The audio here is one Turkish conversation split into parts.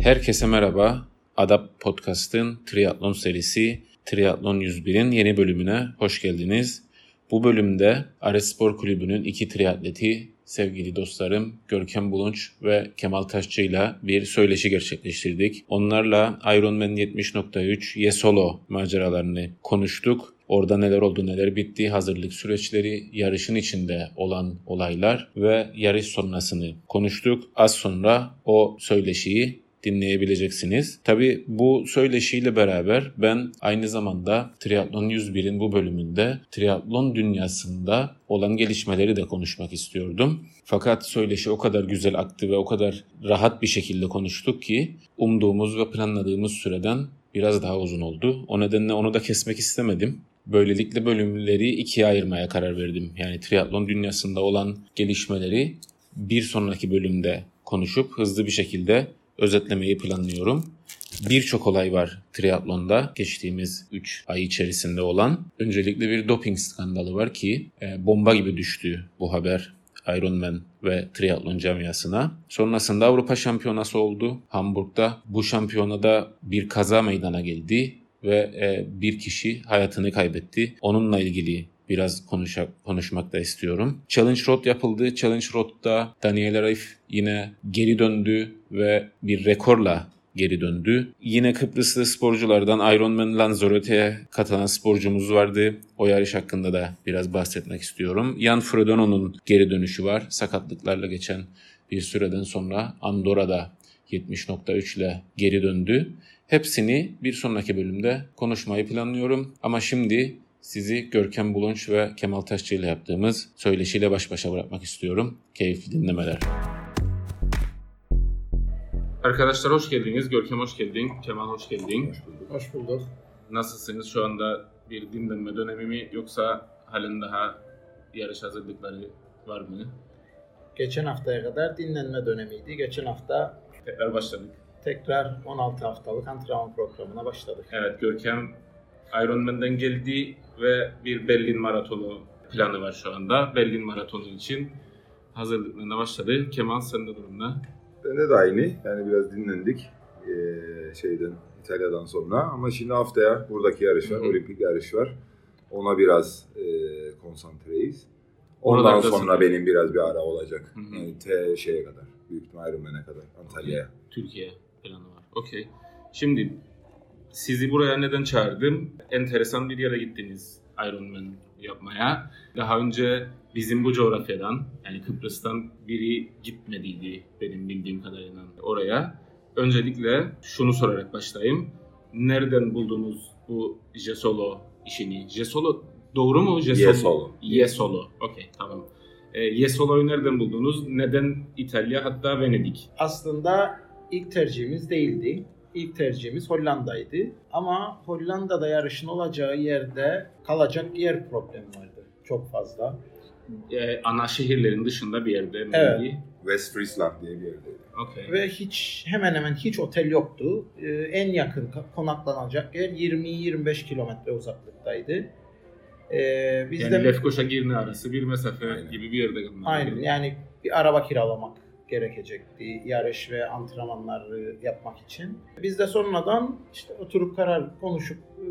Herkese merhaba. Adap Podcast'ın triatlon serisi Triatlon 101'in yeni bölümüne hoş geldiniz. Bu bölümde Ares Spor Kulübü'nün iki triatleti sevgili dostlarım Görkem Bulunç ve Kemal Taşçı ile bir söyleşi gerçekleştirdik. Onlarla Ironman 70.3 Yesolo maceralarını konuştuk. Orada neler oldu, neler bitti, hazırlık süreçleri, yarışın içinde olan olaylar ve yarış sonrasını konuştuk. Az sonra o söyleşiyi dinleyebileceksiniz. Tabi bu söyleşiyle beraber ben aynı zamanda Triathlon 101'in bu bölümünde triatlon dünyasında olan gelişmeleri de konuşmak istiyordum. Fakat söyleşi o kadar güzel aktı ve o kadar rahat bir şekilde konuştuk ki umduğumuz ve planladığımız süreden biraz daha uzun oldu. O nedenle onu da kesmek istemedim. Böylelikle bölümleri ikiye ayırmaya karar verdim. Yani triatlon dünyasında olan gelişmeleri bir sonraki bölümde konuşup hızlı bir şekilde özetlemeyi planlıyorum. Birçok olay var triatlonda geçtiğimiz 3 ay içerisinde olan. Öncelikle bir doping skandalı var ki e, bomba gibi düştü bu haber Ironman ve triatlon camiasına. Sonrasında Avrupa Şampiyonası oldu Hamburg'da. Bu şampiyonada bir kaza meydana geldi ve e, bir kişi hayatını kaybetti. Onunla ilgili biraz konuşak, konuşmak da istiyorum. Challenge Road yapıldı. Challenge Road'da Daniel Raif yine geri döndü ve bir rekorla geri döndü. Yine Kıbrıslı sporculardan Ironman Lanzarote'ye katılan sporcumuz vardı. O yarış hakkında da biraz bahsetmek istiyorum. Jan Frodeno'nun geri dönüşü var. Sakatlıklarla geçen bir süreden sonra Andorra'da 70.3 ile geri döndü. Hepsini bir sonraki bölümde konuşmayı planlıyorum. Ama şimdi sizi Görkem Bulunç ve Kemal Taşçı ile yaptığımız söyleşiyle baş başa bırakmak istiyorum. Keyifli dinlemeler. Arkadaşlar hoş geldiniz. Görkem hoş geldin. Kemal hoş geldin. Hoş bulduk. Hoş bulduk. Nasılsınız? Şu anda bir dinlenme dönemi mi yoksa halen daha yarış hazırlıkları var mı? Geçen haftaya kadar dinlenme dönemiydi. Geçen hafta tekrar başladık. Tekrar 16 haftalık antrenman programına başladık. Evet Görkem Ironman'den geldi ve bir Berlin maratonu planı var şu anda. Berlin maratonu için hazırlıklarına başladı. Kemal sende durumda. Bende de aynı. Yani biraz dinlendik ee, şeyden İtalya'dan sonra. Ama şimdi haftaya buradaki yarış var. Hı-hı. Olimpik yarış var. Ona biraz e, konsantreyiz. Ondan Oralarda sonra sonra benim biraz bir ara olacak. Hı-hı. Yani T şeye kadar. Büyük ihtimal Ironman'e kadar. Antalya'ya. Türkiye planı var. Okey. Şimdi sizi buraya neden çağırdım? Enteresan bir yere gittiniz Ironman yapmaya. Daha önce bizim bu coğrafyadan yani Kıbrıs'tan biri gitmediydi benim bildiğim kadarıyla oraya. Öncelikle şunu sorarak başlayayım. Nereden buldunuz bu Jesolo işini? Jesolo doğru mu? Jesolo. Yesolo. Yesolo. Okey tamam. E, Yesolo'yu nereden buldunuz? Neden İtalya hatta Venedik? Aslında ilk tercihimiz değildi. İlk tercihimiz Hollanda'ydı. Ama Hollanda'da yarışın olacağı yerde kalacak yer problemi vardı. Çok fazla. Ee, ana şehirlerin dışında bir yerde mi? Evet. West Friesland diye bir yerdeydi. Okay. Ve hiç hemen hemen hiç otel yoktu. Ee, en yakın konaklanacak yer 20-25 kilometre uzaklıktaydı. Ee, biz yani de, Lefkoşa Girne arası bir mesafe Aynen. gibi bir yerde. Aynen yani bir araba kiralamak gerekecekti yarış ve antrenmanları yapmak için. Biz de sonradan işte oturup karar konuşup e,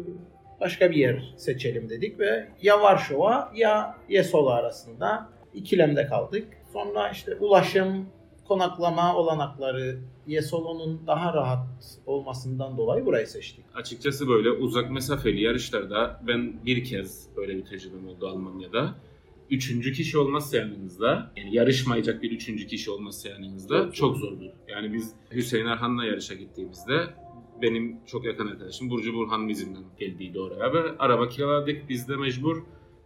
başka bir yer seçelim dedik ve ya Varşova ya Yesolo arasında ikilemde kaldık. Sonra işte ulaşım, konaklama olanakları Yesolo'nun daha rahat olmasından dolayı burayı seçtik. Açıkçası böyle uzak mesafeli yarışlarda ben bir kez böyle bir tecrübem oldu Almanya'da üçüncü kişi olmazsa yanınızda, yani yarışmayacak bir üçüncü kişi olmazsa yanınızda çok, çok zordur. Yani biz Hüseyin Erhan'la yarışa gittiğimizde benim çok yakın arkadaşım Burcu Burhan bizimden geldiydi oraya ve araba kiraladık. Biz de mecbur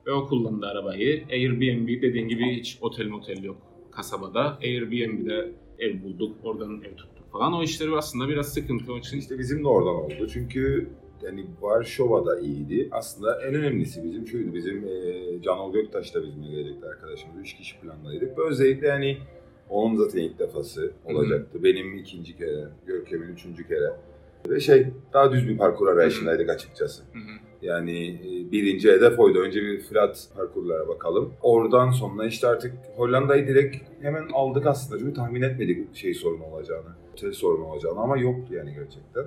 ve o kullandı arabayı. Airbnb dediğin gibi hiç otel motel yok kasabada. Airbnb'de ev bulduk, oradan ev tuttuk falan. O işleri aslında biraz sıkıntı. O için işte bizim de oradan oldu. Çünkü yani Varşova'da iyiydi. Aslında en önemlisi bizim şuydu. Bizim e, Canol Göktaş da bizimle gelecekti arkadaşımız. Üç kişi planlaydık. Ve özellikle yani onun zaten ilk defası olacaktı. Hı-hı. Benim ikinci kere, Görkem'in üçüncü kere. Ve şey daha düz bir parkur arayışındaydık açıkçası. Hı-hı. Yani e, birinci hedef oydu. Önce bir flat parkurlara bakalım. Oradan sonra işte artık Hollanda'yı direkt hemen aldık aslında. Çünkü tahmin etmedik şey sorun olacağını. Otel sorun olacağını ama yoktu yani gerçekten.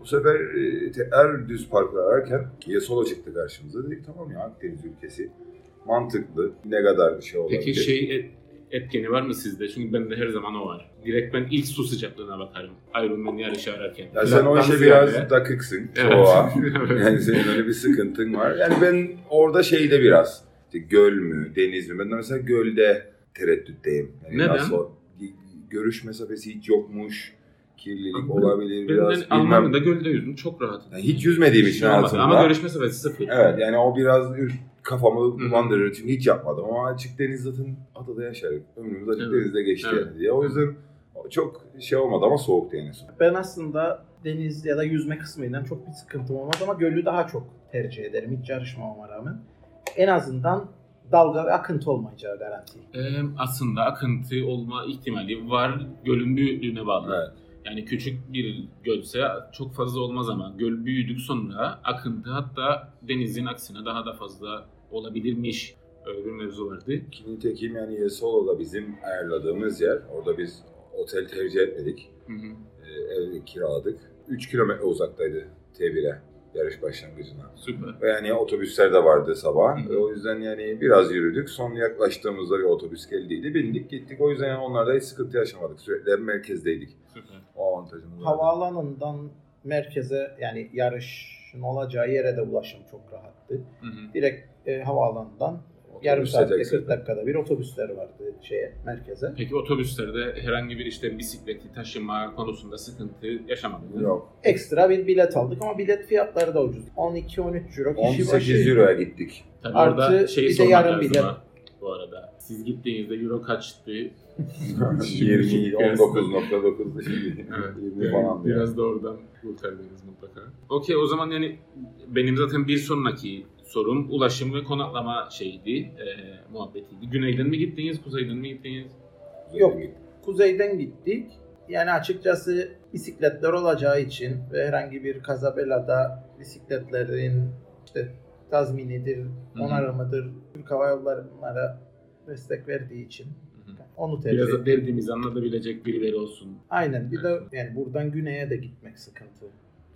Bu sefer e, tekrar düz parkur ararken Yesolo çıktı karşımıza. Dedik tamam ya Akdeniz ülkesi. Mantıklı. Ne kadar şey olabilir. Peki şey et- etkeni var mı sizde? Çünkü bende her zaman o var. Direkt ben ilk su sıcaklığına bakarım. Ironman yarışı ararken. Ya sen o işe biraz ziyade- dakıksın. Evet. Soğuğa. Evet. Yani senin öyle bir sıkıntın var. Yani ben orada şeyde biraz işte göl mü, deniz mi? Ben de mesela gölde tereddütteyim. Yani Neden? Nasıl, görüş mesafesi hiç yokmuş. Kirlilik Ben- olabilir Ben, biraz. ben. Almanya'da gölde yüzdüm. Çok rahat. Yani hiç yüzmediğim için şey olmadı. hayatımda. Ama görüş mesafesi sıfır. Evet yani o biraz kafamı bulandırır için hiç yapmadım ama açık deniz zaten adada yaşarız. Ömrümüz açık Evet. denizde geçti Evet. yani diye. O yüzden çok şey olmadı ama soğuktu yani. Ben aslında deniz ya da yüzme kısmıyla çok bir sıkıntım olmaz ama gölü daha çok tercih ederim hiç yarışmamama rağmen. En azından dalga ve akıntı olmayacağı garanti. Ee, aslında akıntı olma ihtimali var. Gölün büyüklüğüne bağlı. Evet. Yani küçük bir gölse çok fazla olmaz ama göl büyüdük sonra akıntı hatta denizin aksine daha da fazla olabilirmiş. Öyle bir mevzu vardı. Ki nitekim yani Yesolo'da bizim ayarladığımız yer. Orada biz otel tercih etmedik. Hı hı. Ee, ev kiraladık. 3 kilometre uzaktaydı T1'e yarış başlangıcına. Süper. Ve yani otobüsler de vardı sabah. Hı o yüzden yani biraz yürüdük. Son yaklaştığımızda bir otobüs geldiydi. Bindik gittik. O yüzden yani onlarda hiç sıkıntı yaşamadık. Sürekli merkezdeydik. O avantajımız vardı. Havaalanından merkeze yani yarışın olacağı yere de ulaşım çok rahattı. Hı hı. Direkt e, havaalanından Otobüs yarım saatte sıcak 40 dakikada bir otobüsler vardı şeye merkeze. Peki otobüslerde herhangi bir işte bisikleti taşıma konusunda sıkıntı yaşamadınız? Yok. Ekstra bir bilet aldık ama bilet fiyatları da ucuz. 12-13 euro kişi 18 başı. euroya gittik. Tabii Artı orada şeyi bir de sormak yarım lazım bilet. ha, bu arada. Siz gittiğinizde euro kaçtı? 20 19.9'da şimdi. Evet. 20 falan. Biraz da oradan kurtardınız mutlaka. Okey o zaman yani benim zaten bir sonraki sorum ulaşım ve konaklama şeydi, e, muhabbetiydi. Güneyden mi gittiniz, kuzeyden mi gittiniz? Yok. Kuzeyden gittik. Yani açıkçası bisikletler olacağı için ve herhangi bir kaza belada bisikletlerin işte tazminidir, onarımıdır, Türk Hava Yolları'na destek verdiği için onu tercih Biraz derdimizi anlatabilecek birileri olsun. Aynen. Bir de yani buradan güneye de gitmek sıkıntı.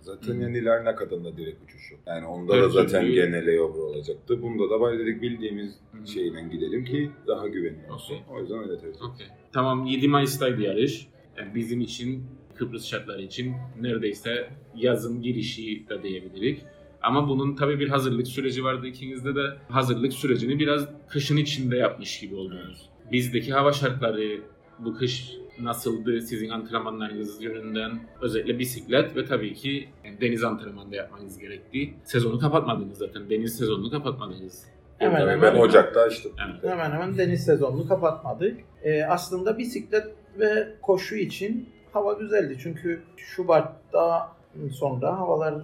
Zaten Hı. yani Larnaka'dan da direkt uçuş yok. Yani onda Evet, da zaten çünkü- gene layover olacaktı. Bunda da bari dedik bildiğimiz Hı. şeyle gidelim ki daha güvenli olsun. Okey. O yüzden öyle tercih. Okey. Tamam 7 Mayıs'taydı yarış. Yani bizim için Kıbrıs şartları için neredeyse yazın girişi de diyebiliriz. Ama bunun tabii bir hazırlık süreci vardı ikinizde de. Hazırlık sürecini biraz kışın içinde yapmış gibi oldunuz. Bizdeki hava şartları bu kış nasıldı sizin antrenmanlarınız yönünden? Özellikle bisiklet ve tabii ki deniz antrenmanı da yapmanız gerekti. Sezonu kapatmadınız zaten. Deniz sezonunu kapatmadınız. Hemen Tabii hemen. Ocak'ta açtım. Evet. Hemen hemen deniz sezonunu kapatmadık. Ee, aslında bisiklet ve koşu için hava güzeldi. Çünkü Şubat'ta sonra havalar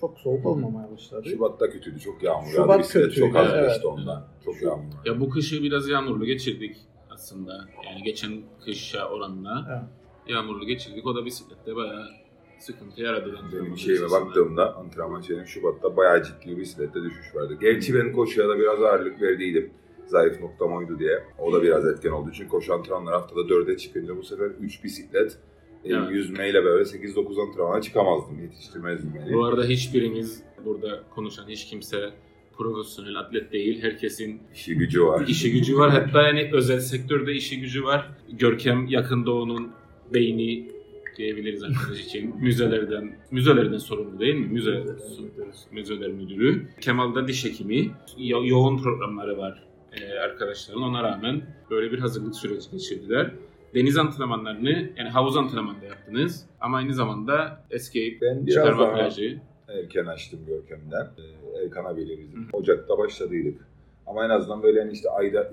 çok soğuk olmamaya başladı. Şubat'ta kötüydü. Çok yağmur Şubat yağdı. Bisiklet kötüydü, çok az evet. geçti ondan. Çok yağmur var. Ya bu kışı biraz yağmurlu geçirdik aslında. Yani geçen kışa oranla Evet. yağmurlu geçirdik. O da bisiklette bayağı sıkıntı yaradı. Benim şeyime açısından. baktığımda antrenman şeyine Şubat'ta bayağı ciddi bir bisiklette düşüş vardı. Gerçi ben koşuya da biraz ağırlık verdiydim. Zayıf noktam oydu diye. O da biraz etken oldu. Çünkü koşu antrenmanları haftada 4'e çıkınca bu sefer 3 bisiklet Evet. yüzmeyle böyle 8-9 antrenmana çıkamazdım. Yetiştirmezdim beni. Bu arada hiçbirimiz burada konuşan hiç kimse profesyonel atlet değil. Herkesin İşi gücü var. işi gücü var. Hatta yani özel sektörde işi gücü var. Görkem Yakın Doğu'nun beyni diyebiliriz arkadaş için. Müzelerden, müzelerden sorumlu değil mi? Müze, müzeler müdürü. Kemal da diş hekimi. Yo- yoğun programları var e, arkadaşların. Ona rağmen böyle bir hazırlık süreci geçirdiler. Deniz antrenmanlarını yani havuz antrenmanı da yaptınız. Ama aynı zamanda escape, Ben çıkarma plajı. erken açtım Görkem'den. Ee, Erkan abiyle bizim. Ocak'ta başladıydık. Ama en azından böyle hani işte ayda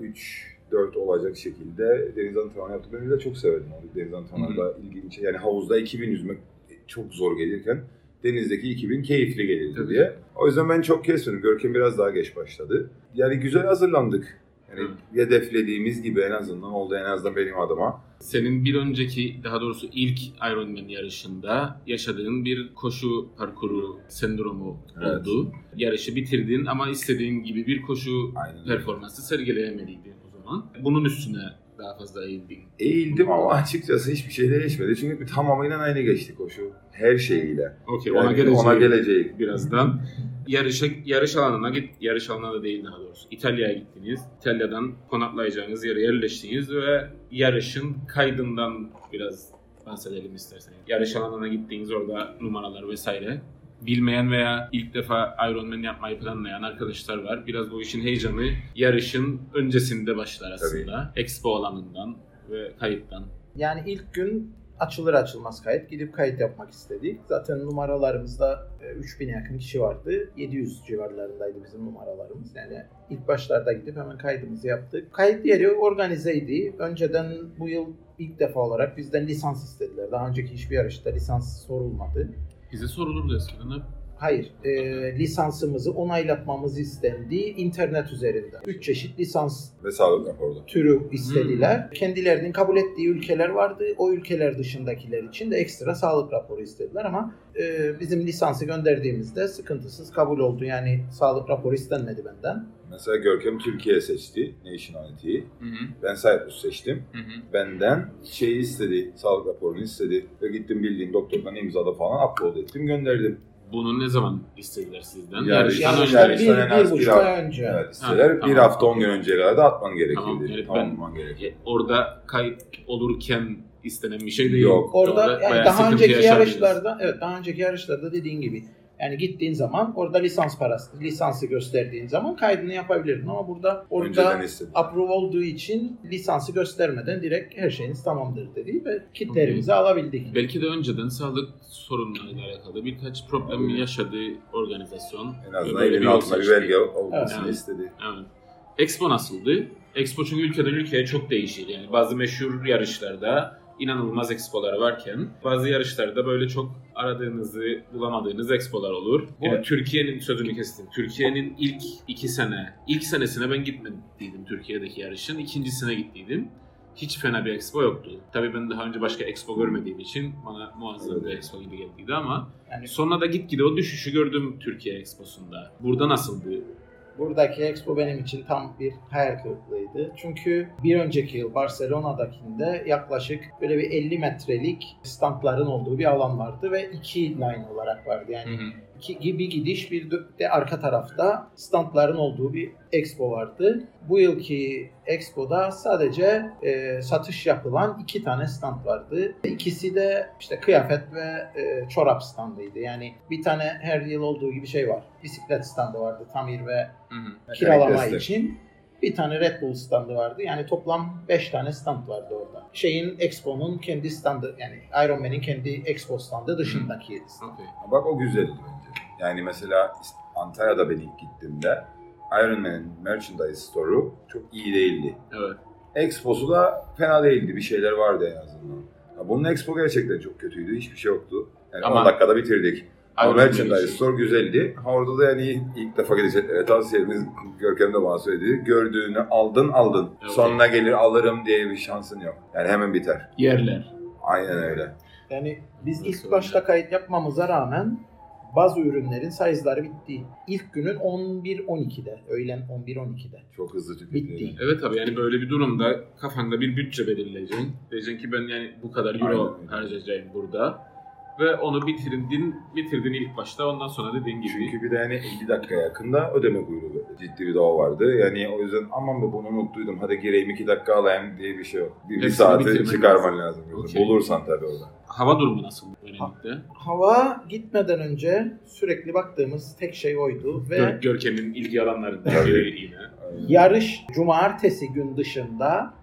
3-4 olacak şekilde deniz antrenmanı yaptık. Ben de çok severdim o deniz antrenmanında ilginç. Yani havuzda 2000 yüzmek çok zor gelirken denizdeki 2000 keyifli gelirdi Tabii. diye. O yüzden ben çok kesmedim. Görkem biraz daha geç başladı. Yani güzel hazırlandık. Yani hedeflediğimiz gibi en azından oldu en azından benim adıma. Senin bir önceki, daha doğrusu ilk Ironman yarışında yaşadığın bir koşu parkuru sendromu Evet. oldu. Yarışı bitirdin ama istediğin gibi bir koşu Aynen. performansı sergileyemediydin o zaman. Bunun üstüne daha fazla eğildin. Eğildim ama açıkçası hiçbir şey değişmedi. Çünkü tamamıyla aynı geçti koşu. Her şeyiyle. Okey, Yani ona geleceğim. Ona geleceğiz. birazdan. Yarışa, yarış alanına git, yarış alanına da değil daha doğrusu. İtalya'ya gittiniz. İtalya'dan konaklayacağınız yere yerleştiniz ve yarışın kaydından biraz bahsedelim isterseniz. Yarış alanına gittiğiniz orada numaralar vesaire. Bilmeyen veya ilk defa Ironman yapmayı planlayan arkadaşlar var. Biraz bu işin heyecanı yarışın öncesinde başlar aslında. Expo alanından ve kayıttan. Yani ilk gün açılır açılmaz kayıt. Gidip kayıt yapmak istedik. Zaten numaralarımızda e, 3000'e yakın kişi vardı. 700 civarlarındaydı bizim numaralarımız. Yani ilk başlarda gidip hemen kaydımızı yaptık. Kayıt yeri organizeydi. Önceden bu yıl ilk defa olarak bizden lisans istediler. Daha önceki hiçbir yarışta lisans sorulmadı. Bize sorulurdu eskiden hep. Hayır, e, lisansımızı onaylatmamız istendi internet üzerinden. Üç çeşit lisans Ve sağlık raporu. türü istediler. Kendilerinin kabul ettiği ülkeler vardı. O ülkeler dışındakiler için de ekstra sağlık raporu istediler ama e, bizim lisansı gönderdiğimizde sıkıntısız kabul oldu. Yani sağlık raporu istenmedi benden. Mesela Görkem Türkiye seçti. Nationality'yi. Hı hı. Ben Cyprus seçtim. Hı hı. Benden şeyi istedi. Sağlık raporunu istedi. Ve gittim bildiğim doktordan imzala falan upload ettim gönderdim. Bunu ne zaman istediler sizden? Yani Yarıştan yani önce. yani- bir, yarıştan en az bir bir buçuk ay- ay önce. Evet isteler. Ha, bir tamam. hafta 10 gün önceye kadar da atman gerekiyordu. Tamam, evet, ben- Tamamlaman gerekiyordu. E, Orada kayıt olurken istenen bir şey değil. Yok. Orada yani bayağı daha önceki yarışlarda evet daha önceki yarışlarda dediğin gibi yani gittiğin zaman orada lisans parası lisansı gösterdiğin zaman kaydını yapabilirdin ama burada orada approve olduğu için lisansı göstermeden direkt her şeyiniz tamamdır dedi ve kitlerimizi alabildik. Belki de önceden sağlık sorunlarıyla alakalı birkaç problem yaşadığı organizasyon. En azından elinin altında bir belge olmasını Evet. istedi. Evet. Expo nasıldı? Expo çünkü ülkeden ülkeye çok değişir. Yani bazı meşhur yarışlarda inanılmaz expolar varken bazı yarışlarda böyle çok aradığınızı bulamadığınız expolar olur. Bu- Yani Türkiye'nin sözünü kestim. Türkiye'nin ilk iki sene, ilk senesine ben gitmediydim Türkiye'deki yarışın. İkincisine gittiydim. Hiç fena bir expo yoktu. Tabii ben daha önce başka expo görmediğim için bana muazzam bir expo gibi geldiydi ama Yani sonra da gitgide o düşüşü gördüm Türkiye exposunda. Burada nasıldı? Buradaki expo benim için tam bir hayal kırıklığıydı. Çünkü bir önceki yıl Barcelona'dakinde yaklaşık böyle bir 50 metrelik standların olduğu bir alan vardı ve iki line olarak vardı. Yani Hı hı. İki gibi gidiş bir de arka tarafta standların olduğu bir expo vardı. Bu yılki expoda sadece e, satış yapılan iki tane stand vardı. İkisi de işte kıyafet ve e, çorap standıydı. Yani bir tane her yıl olduğu gibi şey var. Bisiklet standı vardı Tamir ve Hı hı. kiralama destek. için. Bir tane Red Bull standı vardı. Yani toplam 5 tane stand vardı orada. Şeyin Expo'nun kendi standı yani Ironman'in kendi Expo standı dışındaki stand. Okey. Bak o güzeldi. Yani mesela Antalya'da ben ilk gittiğimde Ironman'in merchandise store'u çok iyi değildi. Evet. Expo'su da fena değildi. Bir şeyler vardı en azından. Ya bunun Expo gerçekten çok kötüydü. Hiçbir şey yoktu. Yani Ama- 10 dakikada bitirdik. Ama merchandise store güzeldi. Ha, Orada da yani ilk defa gideceklere tavsiyemiz Görkem de bana söyledi. Gördüğünü aldın aldın. Evet. Sonuna gelir alırım diye bir şansın yok. Yani hemen biter. Yerler. Aynen öyle. Yani biz Nasıl ilk başta kayıt yapmamıza rağmen bazı ürünlerin size'ları bitti. İlk günün 11-12'de, öğlen 11-12'de. Çok hızlı Bitti. tüketiyor. Evet tabii yani böyle bir durumda kafanda bir bütçe belirleyeceksin. Diyeceksin ki ben yani bu kadar euro Aynen harcayacağım burada. Ve onu bitirdin, bitirdin ilk başta ondan sonra dediğin gibi. Çünkü bir de yani 50 dakika yakında ödeme kuyruğu ciddi bir daha vardı. Yani o yüzden aman be bunu unuttuydum hadi gireyim 2 dakika alayım diye bir şey yok. Bir, bir saati çıkarman lazım. Okey. Bulursan tabii orada. Hava durumu nasıl Venedik'te? Hava gitmeden önce sürekli baktığımız tek şey oydu ve Gör, Görkem'in ilgi alanlarından biri yine. yarış cumartesi gün dışında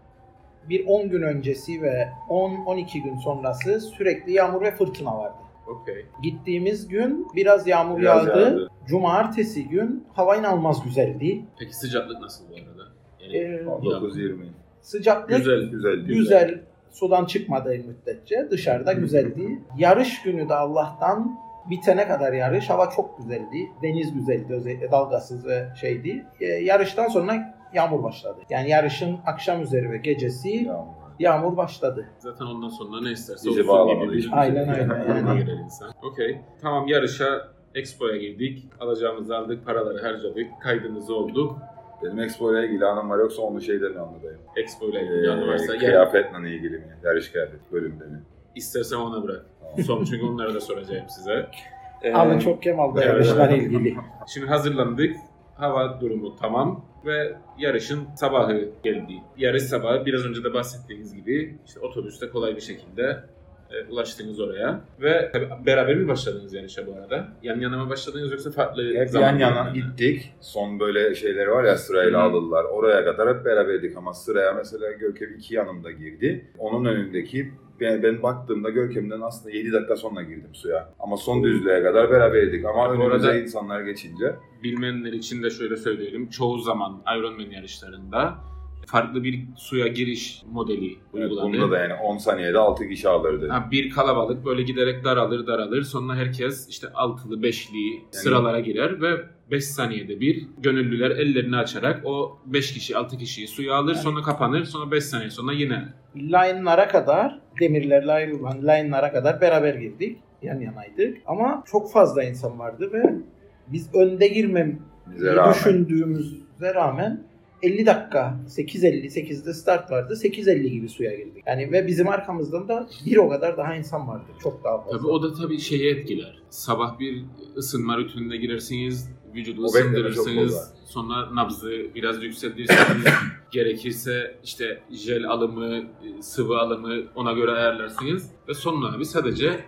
bir 10 gün öncesi ve 10-12 gün sonrası sürekli yağmur ve fırtına vardı. Okey. Gittiğimiz gün biraz yağmur Biraz yağdı. yağdı. Cumartesi gün hava inanılmaz güzeldi. Peki sıcaklık nasıl bu arada? Yani Ee, 19-20. sıcaklık güzel. Güzel. güzel sudan çıkmadığı müddetçe dışarıda güzeldi. Yarış günü de Allah'tan bitene kadar yarış hava çok güzeldi. Deniz güzeldi özellikle dalgasız ve şeydi. Ee, yarıştan sonra yağmur başladı. Yani yarışın akşam üzeri ve gecesi Yağmur. yağmur başladı. Zaten ondan sonra ne isterse Bizi olsun gibi Aynen, aynen, yani. insan. Okey. Tamam yarışa Expo'ya girdik. Alacağımızı aldık, paraları harcadık, kaydımızı olduk. Benim Expo ile ilgili anım var yoksa onu şeyden mi anlatayım? Expo ile ilgili varsa Ee, gel. kıyafetle ilgili mi? Yarış kıyafet bölümde mi? İstersen ona bırak. Son çünkü onları da soracağım size. Ee, Alın çok Kemal'da evet. yarışlar ilgili. Şimdi hazırlandık. Hava durumu tamam ve yarışın sabahı geldi. Yarış sabahı biraz önce de bahsettiğiniz gibi işte otobüste kolay bir şekilde e, ulaştınız oraya. Ve tabii beraber mi başladınız yarışa bu arada? Yan yana mı başladınız yoksa farklı Hep yan yana gittik. Son böyle şeyleri var ya sırayla Hı. alırlar. Oraya kadar hep beraberdik ama sıraya mesela Görkem iki yanımda girdi. Onun önündeki ben, ben baktığımda Görkem'den aslında 7 dakika sonra girdim suya. Ama son düzlüğe kadar beraberdik. Ama Bu önümüze insanlar geçince Bilmeyenler için de şöyle söyleyelim. Çoğu zaman Ironman yarışlarında farklı bir suya giriş modeli evet, uygulanır. bunda da yani 10 saniyede 6 kişi alırdı. Ha, bir kalabalık böyle giderek daralır daralır. Sonra herkes işte altılı, beşli sıralara girer ve 5 saniyede bir gönüllüler ellerini açarak o 5 kişi, 6 kişiyi suya alır. Yani- Sonra kapanır. Sonra 5 saniye sonra yine. Line'lara kadar, demirlerle ayrılan line'lara kadar beraber girdik. Yan yanaydık. Ama çok fazla insan vardı ve biz önde rağmen. düşündüğümüze rağmen 50 dakika 8.50 8'de start vardı. 8.50 gibi suya girdik. Yani ve bizim arkamızdan da bir o kadar daha insan vardı. Çok daha fazla. Tabii o da tabii şeye etkiler. Sabah bir ısınma rutinine girersiniz. Vücudu O kolay. Sonra nabzı biraz yükseltirsiniz. Gerekirse işte jel alımı, sıvı alımı ona göre ayarlarsınız. Ve sonra abi sadece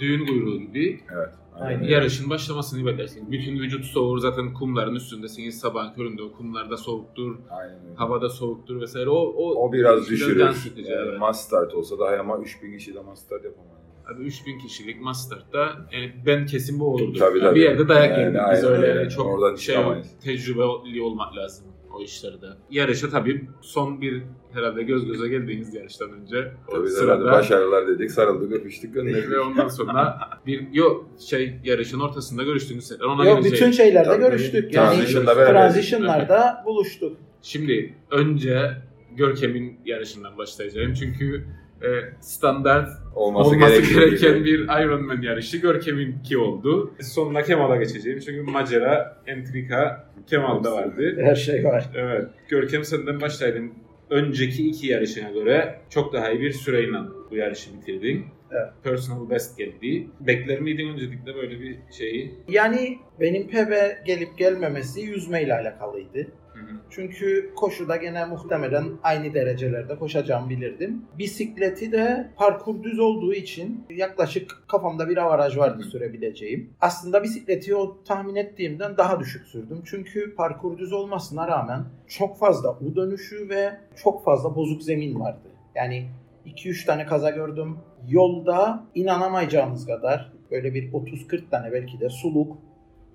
düğün kuyruğu gibi Evet. Aynen. yarışın başlamasını beklersiniz. Bütün vücut soğur zaten kumların üstündesiniz. Sabah köründe o kumlarda soğuktur, Aynen havada soğuktur vesaire. O, o, O biraz düşürür. Yani evet. mass start olsa daha ama 3000 kişi de mass start yapamaz. Abi 3000 kişilik Master'da yani ben kesin bu olurdu. Tabii, Yani tabii. Bir yerde dayak Yani yerdik. Biz aynen öyle öyle. çok Oradan şey çıkamayız. tecrübeli olmak lazım o işlerde. Yarışa tabii son bir herhalde göz göze geldiğiniz yarıştan önce Tabii sırada herhalde başarılar dedik, sarıldık, öpüştük, gönderdik. ve ondan sonra bir yok şey yarışın ortasında görüştüğünüz sefer ona Yok bütün şey. şeylerde Tabii, görüştük. Yani Transition'da beraber. transition'larda buluştuk. Şimdi önce Görkem'in yarışından başlayacağım çünkü standart Olması, olması gereken gibi. bir Ironman yarışı Görkem'inki oldu. Sonuna Kemal'a geçeceğim çünkü macera, entrika Kemal'da vardı. Her şey var. Evet. Görkem senden başlayalım. Önceki iki yarışına göre çok daha iyi bir süreyle bu yarışı bitirdin. Evet. Personal best geldi. Bekler miydin öncelikle böyle bir şeyi? Yani benim PB gelip gelmemesi yüzmeyle alakalıydı. Çünkü koşuda gene muhtemelen aynı derecelerde koşacağımı bilirdim. Bisikleti de parkur düz olduğu için yaklaşık kafamda bir avaraj vardı sürebileceğim. Aslında bisikleti o tahmin ettiğimden daha düşük sürdüm. Çünkü parkur düz olmasına rağmen çok fazla U dönüşü ve çok fazla bozuk zemin vardı. Yani 2-3 tane kaza gördüm. Yolda inanamayacağınız kadar böyle bir 30-40 tane belki de suluk,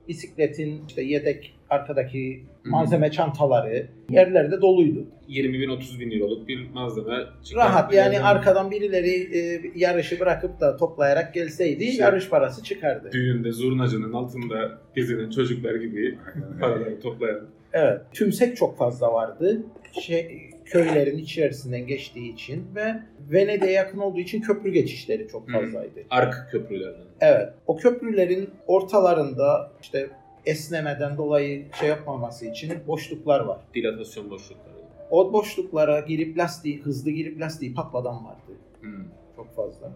bisikletin işte yedek arkadaki malzeme çantaları yerlerde doluydu. 20 bin 30 bin euroluk bir malzeme çıkarttı. Rahat yani Yerden arkadan birileri e, yarışı bırakıp da toplayarak gelseydi Şey- yarış parası çıkardı. Düğünde zurnacının altında gezinen çocuklar gibi paraları toplayan. Evet. Tümsek çok fazla vardı. Şey, köylerin içerisinden geçtiği için ve Venedik'e yakın olduğu için köprü geçişleri çok Hı. fazlaydı. Ark köprülerden. Evet. O köprülerin ortalarında işte esnemeden dolayı şey yapmaması için boşluklar var. Dilatasyon boşlukları. O boşluklara girip lastiği, hızlı girip lastiği patladan vardı. Hı. Çok fazla.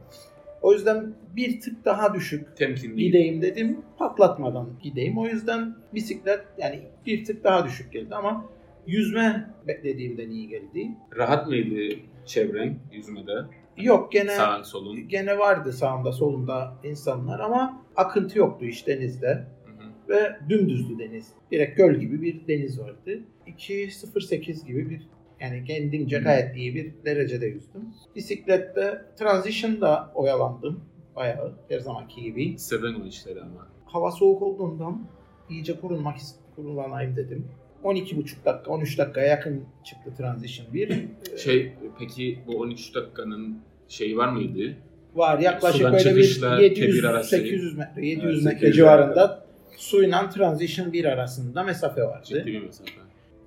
O yüzden bir tık daha düşük Temkinli. gideyim dedim. Patlatmadan gideyim. O yüzden bisiklet yani bir tık daha düşük geldi ama yüzme beklediğimden iyi geldi. Rahat mıydı çevren yüzmede? Yok gene Sağın solun. gene vardı sağımda solumda insanlar ama akıntı yoktu iş denizde. Hı hı. ve dümdüzdü deniz. Direkt göl gibi bir deniz vardı. 2.08 gibi bir yani kendimce gayet iyi bir derecede yüzdüm. Bisiklette transition'da oyalandım bayağı her zamanki gibi. Seven o işleri ama. Hava soğuk olduğundan iyice korunmak kurulanayım dedim. 12,5 dakika 13 dakikaya yakın çıktı transition 1. Şey peki bu 13 dakikanın şeyi var mıydı? var yaklaşık Sudan böyle bir tebir 700 arası. 800 metre 700 Evet, metre 800 civarında suyla transition 1 arasında mesafe vardı. Ciddi bir mesafe.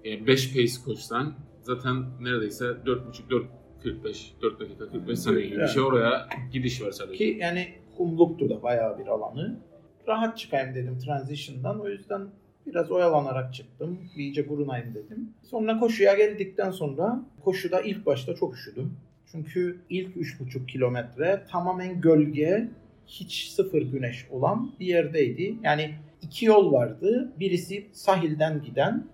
Yani 5 pace koşsan zaten neredeyse 4.5 4.45 4 dakika 45 saniye gibi bir şey oraya gidiş var sadece. Ki yani kumluktu da bayağı bir alanı. Rahat çıkayım dedim transition'dan. O yüzden biraz oyalanarak çıktım. İyice burunayım dedim. Sonra koşuya geldikten sonra koşuda ilk başta çok üşüdüm. Çünkü ilk 3,5 kilometre tamamen gölge, hiç sıfır güneş olan bir yerdeydi. Yani iki yol vardı. Birisi sahilden giden,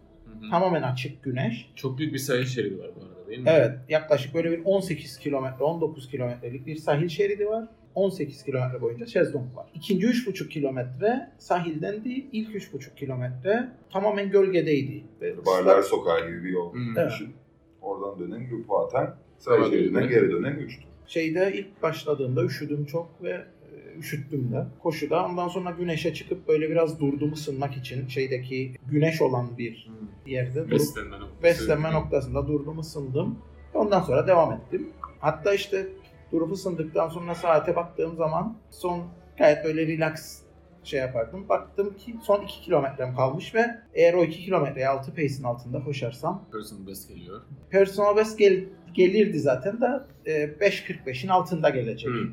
tamamen açık güneş. Çok büyük bir sahil şeridi var bu arada değil mi? Evet, yaklaşık böyle bir 18 kilometre, 19 kilometrelik bir sahil şeridi var. 18 kilometre boyunca şezlong var. İkinci 3,5 kilometre sahilden değil, ilk 3,5 kilometre tamamen gölgedeydi. Ve Barlar Sokağı gibi bir yol Hmm. Evet. düşün. Oradan dönen, lupu atan, Sağa sahil şeridinden dönüyor. geri dönen üçtü. Şeyde ilk başladığımda üşüdüm çok ve e, üşüttüm de koşuda. Ondan sonra güneşe çıkıp böyle biraz durdum ısınmak için şeydeki güneş olan bir yerde durup Beslenme noktası. beslenme noktasında durdum ısındım. Ondan sonra devam ettim. Hatta işte durup ısındıktan sonra saate baktığım zaman son gayet böyle relax şey yapardım. Baktım ki son 2 kilometrem kalmış ve eğer o 2 kilometreyi 6 pace'in altında koşarsam Personal best geliyor. personal best gel- gelirdi zaten de e, 5.45'in altında gelecek Hı.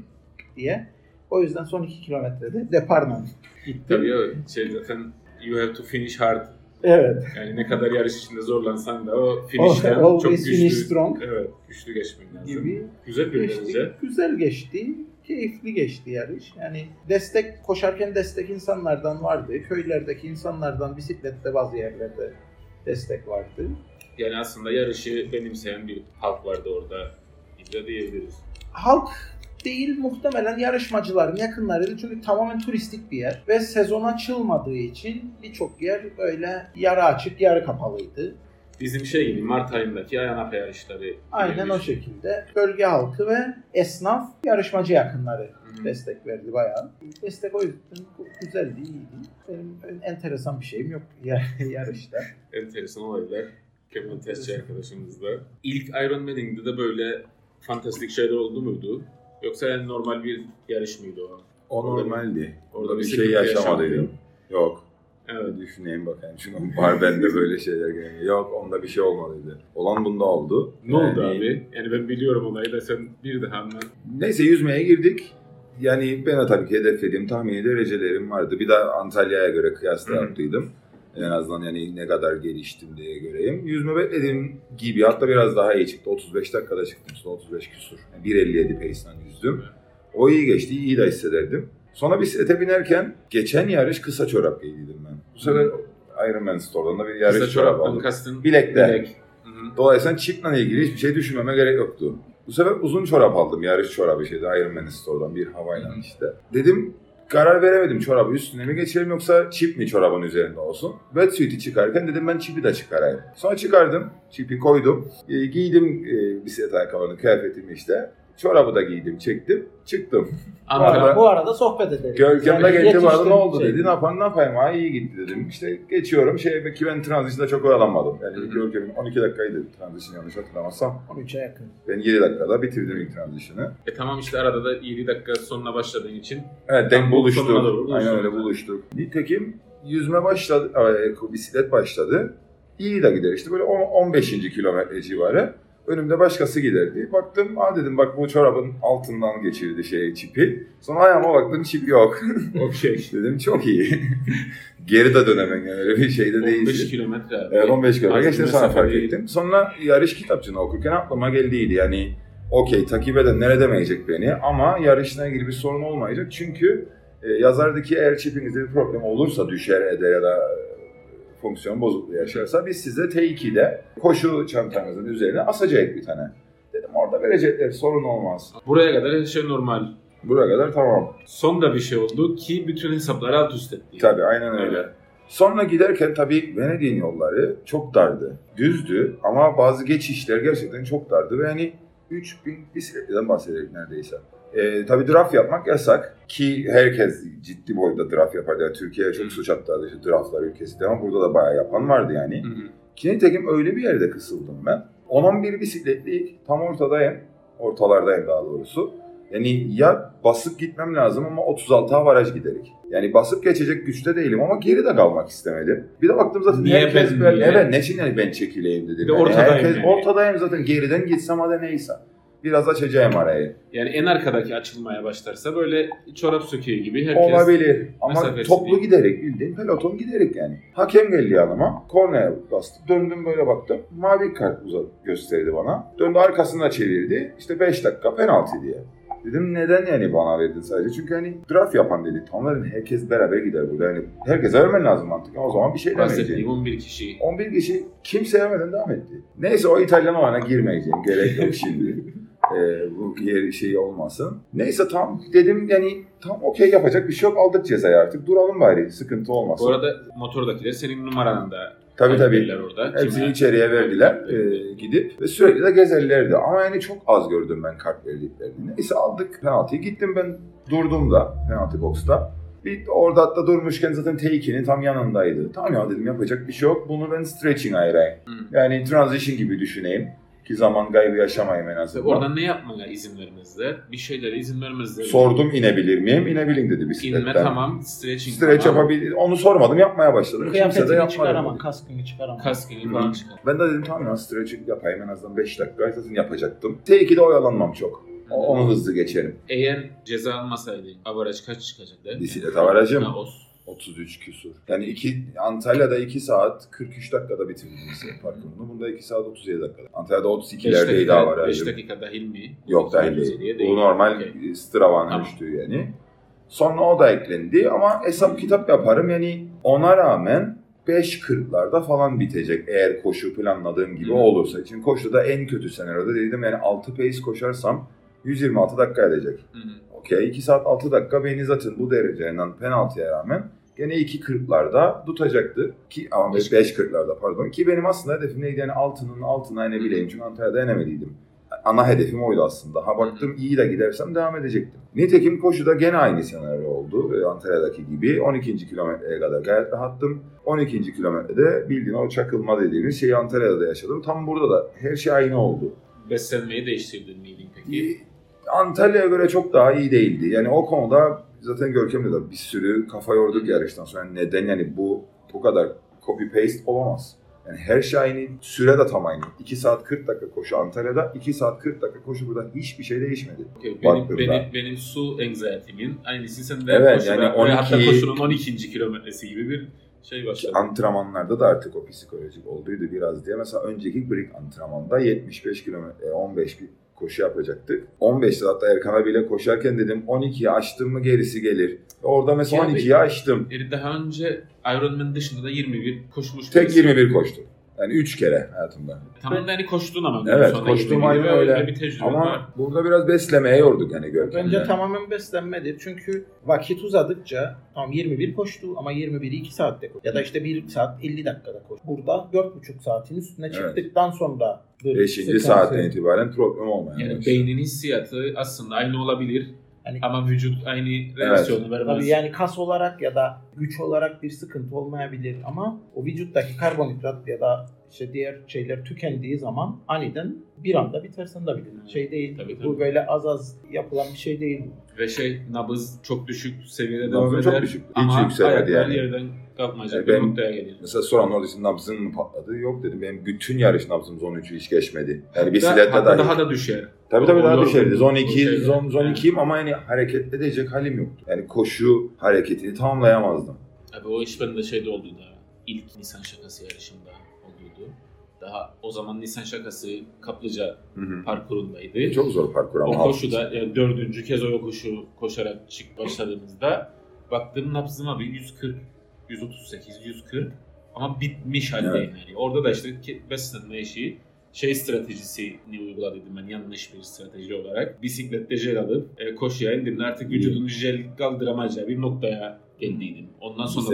diye. O yüzden son 2 kilometrede deparla gittim. Tabii ya şey zaten you have to finish hard. Evet. Yani ne kadar yarış içinde zorlansan da o finishten Always çok güçlü. finish strong. Evet, güçlü geçmen lazım. Gibi Güzel bir geçti. bence. Güzel geçti. Keyifli geçti yarış. Yani destek koşarken destek insanlardan vardı. Köylerdeki insanlardan bisiklette bazı yerlerde destek vardı. Yani aslında yarışı benimseyen bir halk vardı orada. İlla diyebiliriz. Halk değil muhtemelen yarışmacıların yakınlarıydı. Çünkü tamamen turistik bir yer. Ve sezon açılmadığı için birçok yer böyle yarı açık yarı kapalıydı. Bizim şey gibi Mart ayındaki Ayanapa yarışları. Aynen o şey. şekilde. Bölge halkı ve esnaf yarışmacı yakınları Hı hı. destek verdi bayağı. Destek o yüzden güzeldi, iyiydi. Benim enteresan bir şeyim yok yar- yarışta. Enteresan olaylar. Kemal Testçi arkadaşımızda. İlk Ironman'inde de böyle fantastik şeyler oldu muydu? Yoksa yani normal bir yarış mıydı o? O Orada normaldi. orada Orada bir bir şey yaşamadıydım. Yok. Evet. Düşüneyim bakayım. Şunu var bende böyle şeyler geliyor. Yok onda bir şey olmadıydı. Olan bunda oldu. Ne oldu Yani- abi? Yani ben biliyorum olayı da sen bir daha anlat. Neyse yüzmeye girdik. Yani ben de tabii ki hedeflediğim tahmini derecelerim vardı. Bir de Antalya'ya göre kıyasla yaptıydım. En azından yani ne kadar geliştim diye göreyim. Yüzme beklediğim gibi hatta biraz daha iyi çıktı. 35 dakikada çıktım. Sonra 35 küsur. Yani 1.57 pace'den yüzdüm. O iyi geçti. iyi de hissederdim. Sonra bisiklete binerken geçen yarış kısa çorap giydiydim ben. Bu sefer Ironman Store'dan da bir yarış Kısa çorap aldım. kastın Bilekte. bilek. Dolayısıyla çiple ilgili hiçbir şey düşünmeme gerek yoktu. Bu sefer uzun çorap aldım. Yarış çorabı şeydi Ironman Store'dan bir havayla işte. Dedim karar veremedim çorabı üstüne mi geçelim yoksa çip mi çorabın üzerinde olsun. Wetsuit'i çıkarken dedim ben çipi de çıkarayım. Sonra çıkardım. Çipi koydum. E, giydim e, bisiklet ayakkabını, kıyafetimi işte. Çorabı da giydim, çektim, çıktım. Ankara. Arada- Bu arada sohbet edelim. Görkem de Yani geldi bu arada ne oldu şey. dedi. Ne yapayım ne yapayım ha iyi gitti dedim. İşte geçiyorum şey ki ben transition'da çok oyalanmadım. Yani hı. Görkem'in 12 dakikaydı transition yanlış hatırlamazsam. 13'e yakın. Ben 7 dakikada bitirdim ilk transition'ı. E tamam işte arada da 7 dakika sonuna başladığın için Evet denk bu buluştuk. buluştuk. Aynen öyle buluştuk. Nitekim yüzme başladı, e, bisiklet başladı. İyi de gider işte böyle 10, 15. kilometre civarı. Önümde başkası giderdi. Baktım, aa dedim bak bu çorabın altından geçirdi şey çipi. Sonra ayağıma baktım çip yok. okey. dedim çok iyi. Geri de dönemem yani öyle bir şeyde 15 değilsin. kilometre abi. Evet 15 kilometre geçtim sonra fark değil. ettim. Sonra yarış kitapçığını okurken aklıma geldiydi yani okey takip edenler edemeyecek beni ama yarışla ilgili bir sorun olmayacak. Çünkü e, yazardaki eğer çipinizde bir problem olursa düşer eder ya da fonksiyon bozukluğu yaşarsa biz size T2'de koşu çantanızın üzerine asacak bir tane. Dedim orada verecekler sorun olmaz. Buraya kadar her şey normal. Buraya kadar tamam. Sonda bir şey oldu ki bütün hesapları alt üst etti. Tabii aynen öyle. Evet. Sonra giderken tabii Venedik'in yolları çok dardı. Düzdü ama bazı geçişler gerçekten çok dardı ve hani 3000 bisikletten bahsederek neredeyse. Ee, tabii draft yapmak yasak ki herkes ciddi boyda draft yapar. Yani Türkiye çok suç attı işte draftlar ülkesi ama burada da bayağı yapan vardı yani. Hı hı. Ki nitekim öyle bir yerde kısıldım ben. 10-11 bisikletli tam ortadayım. Ortalardayım daha doğrusu. Yani ya basıp gitmem lazım ama 36 avaraj giderik. Yani basıp geçecek güçte değilim ama geri de kalmak istemedim. Bir de baktım zaten Niye herkes ben böyle, evet ne için yani ben çekileyim dedim. De Yani ortadayım herkes yani. ortadayım zaten geriden gitsem hadi neyse. Biraz açacağım arayı. Yani en arkadaki açılmaya başlarsa böyle çorap söküğü gibi herkes Olabilir ama toplu değil. giderek bildiğin peloton giderek yani. Hakem geldi yanıma. Kornaya bastı. Döndüm böyle baktım. Mavi kart uzat gösterdi bana. Döndü arkasına çevirdi. İşte 5 dakika penaltı diye. Dedim neden yani bana verdin sadece? Çünkü hani draft yapan dedi. Dedim herkes beraber gider burada. Yani herkese vermen lazım mantıken. O zaman bir şey demeyeceğim. 11 kişi 11 kişi kimse yemeden devam etti. Neyse o İtalyan olana girmeyeceğim. Gerek yok şimdi. Ee, bu yer şey olmasın. Neyse tam dedim yani tam okey yapacak bir şey yok. Aldık cezayı artık. Duralım bari. Sıkıntı olmasın. Bu arada motordakiler senin numaranı da tabii tabii. orada. Hepsini Kime- içeriye verdiler e, gidip ve sürekli de gezerlerdi. Ama yani çok az gördüm ben kart verdiklerini. Neyse aldık penaltıyı. Gittim ben durdum da penaltı boxta. Bir orada hatta durmuşken zaten T2'nin tam yanındaydı. Tamam ya dedim yapacak bir şey yok. Bunu ben stretching ayırayım. Hı. Yani transition gibi düşüneyim. Ki zaman kaybı yaşamayayım en azından. Oradan ne yapmaya izin vermezler? Bir şeylere izin vermezler. Sordum inebilir miyim? İnebilin dedi bisikletten. İnme tamam, stretching Stretch tamam. yapabilir. Onu sormadım yapmaya başladım. Kimse de Kıyafetini çıkaramam, dedi. kaskını çıkaramam. Kaskını Hı. falan çıkar. Ben de dedim tamam ya stretching yapayım en azından 5 dakika zaten yapacaktım. T2'de oyalanmam çok. Onu hızlı geçerim. Eğer ceza almasaydı avaraj kaç çıkacaktı? Bisiklet avarajım Ha, o 33 küsur. Yani iki, Antalya'da 2 saat 43 dakikada bitirdim bisiklet parkurunu. Bunda 2 saat 37 dakikada. Antalya'da 5 32'lerdeydi dakika, 5 avarajım. dakika dahil mi? Yok dahil 37'ye değil. Bu normal Okey. Strava'nın Tamam. ölçtüğü yani. Sonra o da eklendi ama hesap kitap yaparım yani ona rağmen 5.40'larda falan bitecek eğer koşu planladığım gibi Hı. olursa. Çünkü koşuda en kötü senaryoda dedim yani 6 pace koşarsam 126 dakika edecek. Okey 2 saat 6 dakika beni zaten bu dereceden penaltıya rağmen gene 2.40'larda tutacaktı. Ki ama Beş- 5.40'larda pardon. Ki benim aslında hedefim neydi yani altının altına inebileyim. Çünkü Antalya'da inemediydim. Ana hedefim oydu aslında. Ha baktım iyi de gidersem devam edecektim. Nitekim koşuda gene aynı senaryo oldu. e, Antalya'daki gibi 12. kilometreye kadar gayet rahattım. 12. kilometrede bildiğin o çakılma dediğimiz şeyi Antalya'da da yaşadım. Tam burada da her şey aynı oldu. Beslenmeyi değiştirdin miydin peki? Antalya'ya göre çok daha iyi değildi. Yani o konuda zaten Görkem'le de bir sürü kafa yorduk yarıştan sonra. Neden yani bu bu kadar copy paste olamaz. Yani her şey aynı, süre de tam aynı. 2 saat 40 dakika koşu Antalya'da, 2 saat 40 dakika koşu burada hiçbir şey değişmedi. Okey, Benim, benim, benim su anxiety'min aynısı sende Evet, koşuda, yani ve 12 hatta koşunun 12. kilometresi gibi bir şey başladı. Antrenmanlarda da artık o psikolojik olduydu biraz diye. Mesela önceki break antrenmanda 75 kilometre, 15 bir koşu yapacaktık. 15'te hatta Erkan abiyle koşarken dedim 12'yi açtım mı gerisi gelir. Orada mesela Yani- 12'yi açtım. Yani daha önce Ironman dışında da 21 koşmuş Tek birisi. 21 koştum. Yani 3 kere hayatımda. Tamam da hani koştun ama. Evet, 21 aynen ve öyle. Bir tecrübe Ama var. burada biraz beslemeye yorduk yani Görkem'le. Bence tamamen beslenmedir. Çünkü vakit uzadıkça tam 21 koştu ama 21'i 2 saatte koştu. Ya da işte 1 saat 50 dakikada koştu. Burada 4,5 saatin üstüne Evet. çıktıktan sonra 5. saatten itibaren problem olmaya Yani başladı. beynin hissiyatı aslında aynı olabilir Yani- ama vücut aynı reaksiyonu vermez. Tabii yani kas olarak ya da güç olarak bir sıkıntı olmayabilir ama o vücuttaki karbonhidrat ya da işte diğer şeyler tükendiği zaman aniden bir anda bitersin de bilir. Şey değil. Tabii, Bu tabii. böyle az az yapılan bir şey değil. Ve şey nabız çok düşük seviyede devam çok eder. düşük. Hiç Ama yükselmedi ayaklar yani. yerden kalkmayacak Yani bir noktaya gelir. Mesela soran orada için nabzın mı patladı? Yok dedim. Benim bütün yarış nabzım zone 3'ü hiç geçmedi. Yani hatta dahi. daha da düşer. Tabii tabii O- daha Zone o 2, şeyler. zone, zone Evet. 2'yim ama yani hareket edecek halim yoktu. Yani koşu hareketini tamamlayamazdım. Abi o iş bende şeyde oldu da ilk Nisan şakası yarışımda oldu. Daha o zaman Nisan şakası Kaplıca parkurundaydı. Çok zor parkur ama. o koşuda yani dördüncü kez o yokuşu koşarak çık başladığımızda baktım nabzıma bir 140, 138, 140 ama bitmiş haldeyim yani. Orada da işte beslenme işi şey stratejisini uyguladım ben yanlış bir strateji olarak. Bisiklette jel alıp e, koşuya indim. Artık vücudun jel kaldıramayacağı bir noktaya geldiydim. Ondan sonra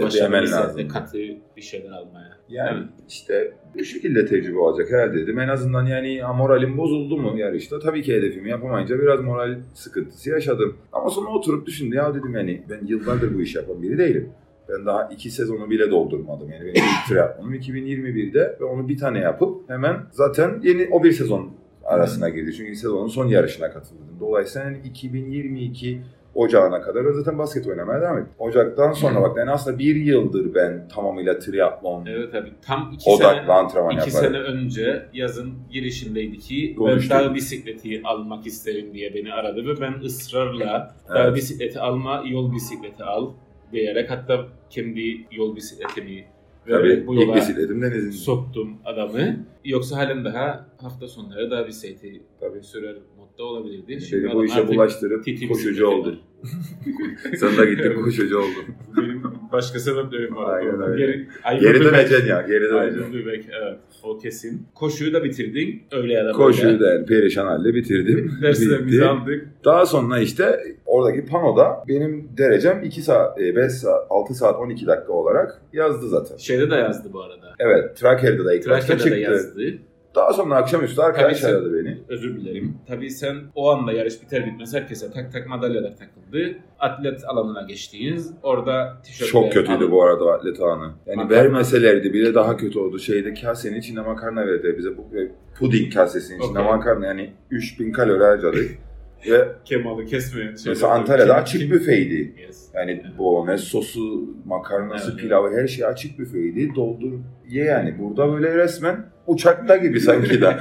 lazım. katı bir şeyler almaya. Yani Evet. işte bu şekilde tecrübe olacak herhalde dedim. En azından yani moralim bozuldu mu yarışta? Tabii ki hedefimi yapamayınca biraz moral sıkıntısı yaşadım. Ama sonra oturup düşündüm ya dedim yani ben yıllardır bu işi yapan biri değilim. Ben daha iki sezonu bile doldurmadım. Yani benim ilk triathlonum 2021'de ve onu bir tane yapıp hemen zaten yeni o bir sezon arasına girdi. Çünkü sezonun son yarışına katıldım. Dolayısıyla yani 2022 Ocağına kadar zaten basket oynamaya devam ettim. Ocaktan sonra bak yani aslında bir yıldır ben tamamıyla triatlon Evet abi tam iki odaklı sene antrenman iki yaparım. sene önce yazın girişindeydi ki Konuştuk. ben dağ bisikleti almak isterim diye beni aradı ve ben ısrarla dağ Evet. bisikleti alma yol bisikleti al diyerek hatta kendi yol bisikletimi Tabii vererek bu yola bisikletim denizin. soktum adamı. Yoksa halen daha hafta sonları dağ bisikleti Tabii. sürer modda olabilirdi. Beni adam bu işe bulaştırıp koşucu oldun. Sen de gittin koşucu oldun. Benim başka sebeplerim var. Aynen öyle. Geri, Aygün Geri döneceksin ya, geri döneceksin. Bebek, evet. O kesin. Koşuyu da bitirdin. Öyle ya da böyle. Koşuyu da yani perişan halde bitirdim. Derslerimizi aldık. Daha sonra işte oradaki panoda benim derecem 2 saat, 5 saat, 6 saat 12 dakika olarak yazdı zaten. Şeyde de yazdı bu arada. Evet, Tracker'da da ilk başta Trakya'da da çıktı. yazdı. Daha sonra akşamüstü arkadaş Tabii aradı beni. Özür dilerim. Tabii sen o anda yarış biter bitmez herkese tak tak madalyalar takıldı. Atlet alanına geçtiniz. Orada tişörtler Çok kötüydü alın. bu arada atlet anı. Yani Makarna. vermeselerdi bile daha kötü oldu. Şeyde kasenin içinde makarna verdi bize. Bu e, puding kasesinin içinde Okey. makarna yani 3000 kalori harcadık. Ve Kemalı kesmeyen şeyler. mesela Antalya'da Kim- açık kim- büfeydi. Yes. Yani bolognese sosu, makarnası, Evet. pilavı her şey açık büfeydi. Doldur ye yani. Burada böyle resmen uçakta gibi sanki de.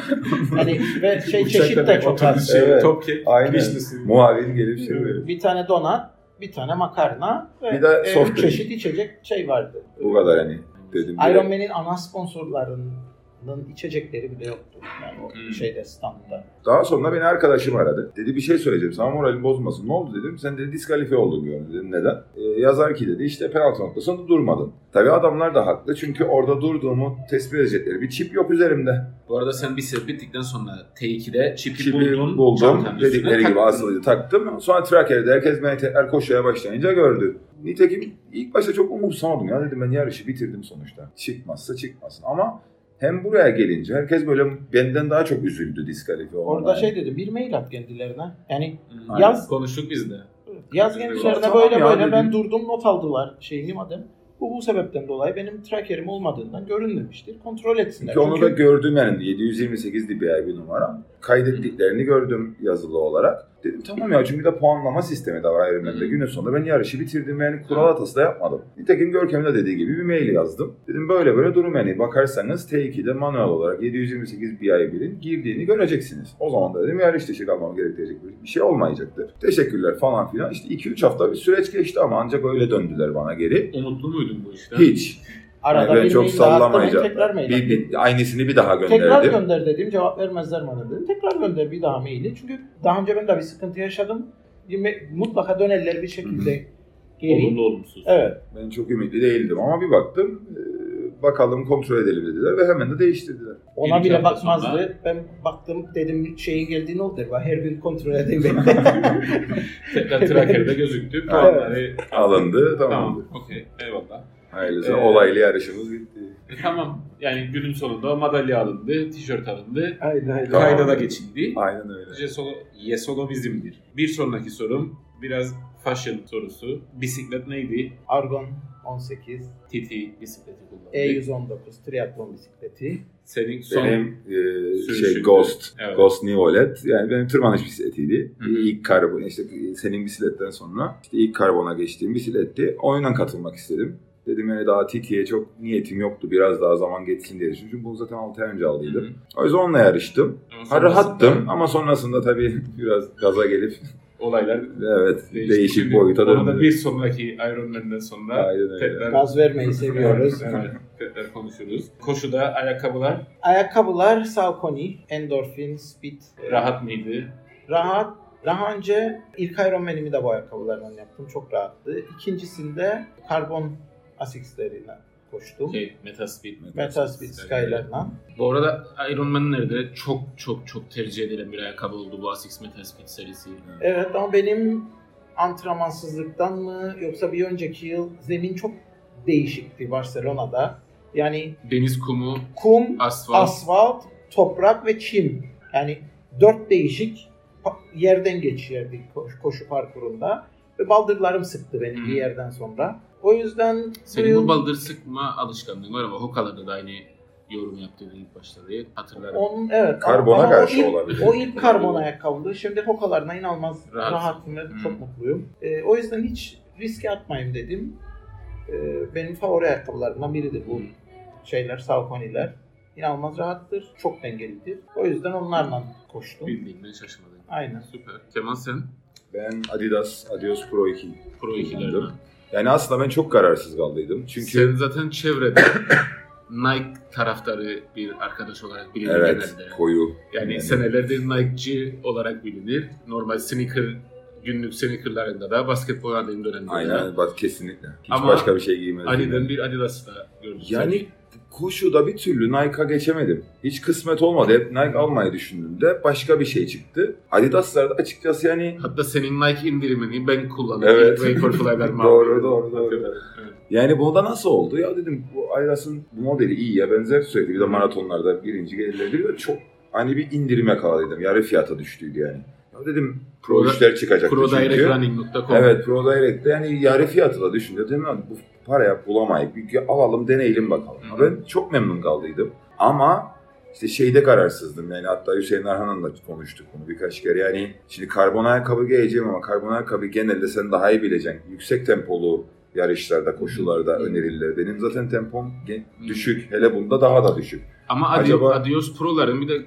Hani ve şey Uçakta çeşit de çok az. Şey, Evet. Top kek, Aynen. Muavin gelip şey veriyor. Bir tane donat, bir tane makarna ve Bir de e, soft drink. çeşit içecek şey vardı. Bu kadar hani dedim. Iron Man'in ana sponsorlarının içecekleri bile yoktu. Yani o Hmm. şeyde standta. Daha sonra beni arkadaşım aradı. Dedi bir şey söyleyeceğim sana moralim bozmasın. Ne oldu dedim. Sen dedi diskalifiye oldun gördüm dedim. Neden? Ee, yazar ki dedi işte penaltı noktasında durmadın. Tabii adamlar da haklı. Çünkü orada durduğumu tespit edecekleri bir çip yok üzerimde. Bu arada sen bir set bittikten sonra T2'de çipi, Çipi buldun. buldum. Dedikleri gibi asılıydı taktım. Sonra tracker'de herkes beni tekrar koşuya başlayınca gördü. Nitekim ilk başta çok umursamadım ya dedim ben yarışı bitirdim sonuçta. Çıkmazsa çıkmasın ama hem buraya gelince herkes böyle benden daha çok üzüldü diskalifiye olmaya. Orada şey dedim bir mail at kendilerine. Yani. Aynen. Yaz. Konuştuk biz de. yaz Tamam kendilerine ya böyle böyle dedim. ben durdum not aldılar şeyini madem. Bu bu sebepten dolayı benim tracker'im olmadığından görünmemiştir. Kontrol etsinler. Ki onu da Çünkü gördüm yani 728 DPI bir numara. Kaydettiklerini gördüm yazılı olarak. Dedim tamam ya çünkü de puanlama sistemi de var Ironman'de. Günün sonunda ben yarışı bitirdim yani kural hatası da yapmadım. Nitekim Görkem'in de dediği gibi bir mail yazdım. Dedim böyle böyle durum yani bakarsanız T2'de manuel olarak 728 BI1'in girdiğini göreceksiniz. O zaman da dedim yarış dışı kalmam gerektirecek bir şey olmayacaktır. Teşekkürler falan filan. İşte 2-3 hafta bir süreç geçti ama ancak öyle döndüler bana geri. Umutlu muydun bu işten? Hiç. Arada Yani bir çok sallamayacağım. tekrar mail Bir, bir, aynısını bir daha gönderdim. Tekrar gönder dedim. Cevap vermezler bana dedim. Tekrar gönder bir daha maili. Çünkü daha önce ben de bir sıkıntı yaşadım. Bir Mutlaka dönerler bir şekilde geri. Olumlu olumsuz. Evet. Ben çok ümitli değildim ama bir baktım e, bakalım kontrol edelim dediler ve hemen de değiştirdiler. Ona bile bakmazdı. sonra- Ben baktım dedim şeyin geldiğini oldu. Ben her gün kontrol edeyim ben. Tekrar tracker'da gözüktü. Puanları Alındı tamamdır. tamam. Okey. Eyvallah. Hayırlısı Ee, olaylı yarışımız bitti. E, tamam. Yani günün sonunda madalya alındı, tişört alındı. aynen aynen. Tamam. Kayda da geçildi. Aynen öyle. Yesolo, Yesolo bizimdir. Bir sonraki sorum biraz fashion sorusu. Bisiklet neydi? Argon 18. TT bisikleti kullandı. E119 triatlon bisikleti. Senin son Benim e, şey Ghost, Evet. Ghost New yani benim tırmanış bisikletiydi. Hı hı. İlk karbon işte senin bisikletten sonra işte ilk karbona geçtiğim bisikletti. Oyuna katılmak istedim. Dedim yani daha TT'ye çok niyetim yoktu. Biraz daha zaman geçsin diye düşündüm. Çünkü bunu zaten 6 ay önce aldıydım. Hı hı. O yüzden onunla yarıştım. Ha rahattım ama sonrasında tabii biraz gaza gelip Olaylar evet değişik Şimdi boyuta Onu da döndü. bir sonraki Ironman'den sonra tekrar, Gaz vermeyi seviyoruz. evet, tekrar konuşuruz. Koşuda ayakkabılar Ayakkabılar Saucony, Endorphin, Speed. rahat mıydı? Rahat. Daha önce ilk Ironman'imi de bu ayakkabılardan yaptım. Çok rahattı. İkincisinde karbon Asics'lerine koştum. Şey, Metaspeed. Metaspeed Sky'larla. Bu arada Ironman'lerde çok çok çok tercih edilen bir ayakkabı oldu bu Asics Metaspeed serisi. Evet ama benim antrenmansızlıktan mı yoksa bir önceki yıl zemin çok değişikti Barcelona'da. Yani Deniz kumu, kum, asfalt. asfalt, toprak ve çim. Yani dört değişik yerden geçerdik koş- koşu parkurunda. Ve baldırlarım sıktı benim Hı. bir yerden sonra. O yüzden bu Senin yıl bu baldır sıkma alışkanlığın var ama hokalarda da aynı yorum yaptığını ilk başta diye hatırlarım. Onun evet. Karbona karşı o ilk, olabilir. O ilk karbon ayakkabıydı. Şimdi hokalarına inanılmaz Rahat. rahatım ve Hı. çok mutluyum. Ee, o yüzden hiç riske atmayayım dedim. Ee, benim favori ayakkabılarımdan biridir bu şeyler, Saucony'ler. İnanılmaz rahattır, çok dengelidir. O yüzden onlarla koştum. Bildiğinden şaşırmadım. Aynen. Süper. Kemal sen Ben Adidas Adios Pro 2. Pro 2'lerden. Yani aslında ben çok kararsız kaldıydım. Çünkü Sen zaten çevrede Nike taraftarı bir arkadaş olarak bilinir evet genelde. koyu. Yani, senelerdir Nike'ci olarak bilinir. Normal sneaker, günlük sneakerlarında da basketbol oynadığım dönemde de Aynen bak kesinlikle. Hiç Ama başka bir şey giymezdim. Adi'den bir Adidas'ı da gördüm. Yani koşuda bir türlü Nike'a geçemedim. Hiç kısmet olmadı. Hep Nike almayı düşündüğümde başka bir şey çıktı. Adidas'larda açıkçası yani Hatta senin Nike indirimini ben kullanıyorum. Evet. Vaporfly'larımı Doğru, doğru, doğru. Evet. yani bu da nasıl oldu? Ya dedim bu Adidas'ın bu modeli iyi ya benzer sürekli bir de maratonlarda birinci gelirlerdi ve çok hani bir indirime kaladıydım. Yarı fiyata düştüydü yani. Ya dedim Pro Pro- 3'ler çıkacaktı çünkü. ProDirectRunning.com Evet Pro Direct'te yani yarı fiyatı da düşündü. Dedim ya bu paraya bulamayıp bir alalım deneyelim bakalım. Hı. Ben çok memnun kaldıydım. Ama işte şeyde kararsızdım yani hatta Hüseyin Arhan'la da konuştuk bunu birkaç kere. Yani şimdi karbon ayakkabı giyeceğim ama karbon ayakkabı genelde sen daha iyi bileceksin. Yüksek tempolu yarışlarda, koşularda Hı. önerilir. Benim zaten tempom düşük. Hele bunda daha da düşük. Ama Acaba- Adios Pro'ların bir de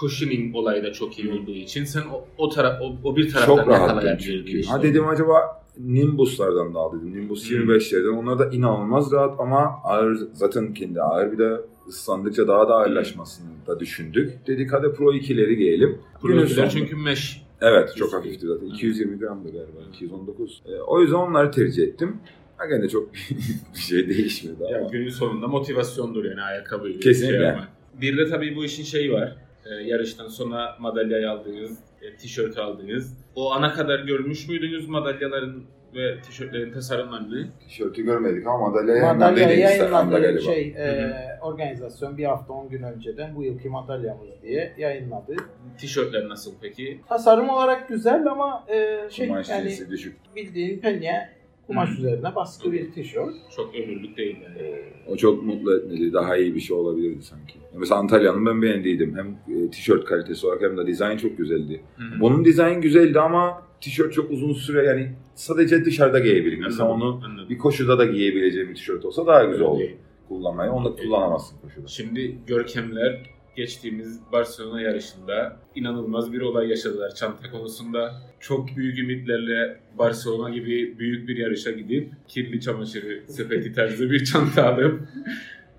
cushioning olayı da çok iyi olduğu için sen o, o taraf o, o bir taraftan Çok yakalayabilirdin çünkü. işte. Ha dedim acaba Nimbus'lardan da al dedim. Nimbus Hmm. 25'lerden. Onlar da inanılmaz rahat ama ağır zaten kendi ağır bir de ıslandıkça daha da ağırlaşmasını da düşündük. Dedik hadi Pro 2'leri giyelim. Günün Pro'lar sonunda- çünkü mesh. Evet çok hafifti zaten. Hı. 220 gramdı galiba. 219. Ee, o yüzden onları tercih ettim. Ha gene çok bir şey değişmedi ama. Yani günün sonunda motivasyondur yani ayakkabıyı. Kesinlikle. yapmak. Bir de tabii bu işin şeyi var. Ee, yarıştan sonra madalyayı aldınız, e, tişört aldınız. O ana kadar görmüş müydünüz madalyaların ve tişörtlerin tasarımlarını? Tişörtü görmedik ama madalya Madalya yayınlandı galiba. şey e, organizasyon bir hafta 10 gün önceden bu yılki madalyamız diye yayınladı. Tişörtler nasıl peki? Tasarım olarak güzel ama e, şey Kumaş yani düşük. bildiğin penye kumaş Hı. üzerine baskı bir tişört. Çok ömürlük değil yani. O çok mutlu etmedi. Daha iyi bir şey olabilirdi sanki. Mesela Antalya'nın ben beğendiydim. Hem e, tişört kalitesi olarak hem de dizayn çok güzeldi. Hı. Bunun dizayn güzeldi ama tişört çok uzun süre yani sadece dışarıda giyebilirim. Mesela Anladım, onu anladım. bir koşuda da giyebileceğim bir tişört olsa daha güzel olur kullanmayı. Onu da kullanamazsın koşuda. Şimdi Görkemler geçtiğimiz Barcelona yarışında inanılmaz bir olay yaşadılar çanta konusunda. Çok büyük ümitlerle Barcelona gibi büyük bir yarışa gidip kirli çamaşırı sepeti tarzı bir çanta alıp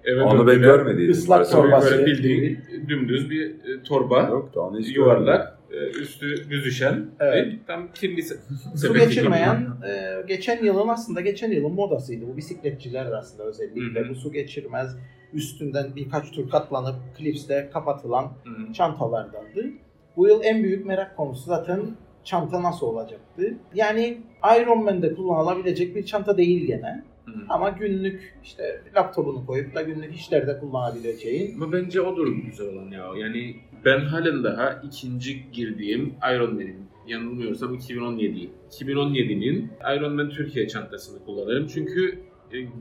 eve Onu ben görmediydim. Islak torbası. Böyle bildiğin dümdüz bir e, torba, Yok da onu hiç yuvarlak, e, üstü büzüşen Evet. ve tam kirli se- Su sepeti geçirmeyen e, geçen yılın aslında geçen yılın modasıydı bu bisikletçiler arasında özellikle Hı hı. bu su geçirmez üstünden birkaç tur katlanıp klipsle kapatılan Hı hı. çantalardandı. Bu yıl en büyük merak konusu zaten çanta nasıl olacaktı? Yani Ironman'de kullanılabilecek bir çanta değil gene. Hı hı. Ama günlük işte laptopunu koyup da günlük işlerde kullanabileceğin Ama bence odur güzel olan ya. Yani ben halen daha ikinci girdiğim Ironman'in yanılmıyorsam 2017. 2017'nin Ironman Türkiye çantasını kullanırım. Çünkü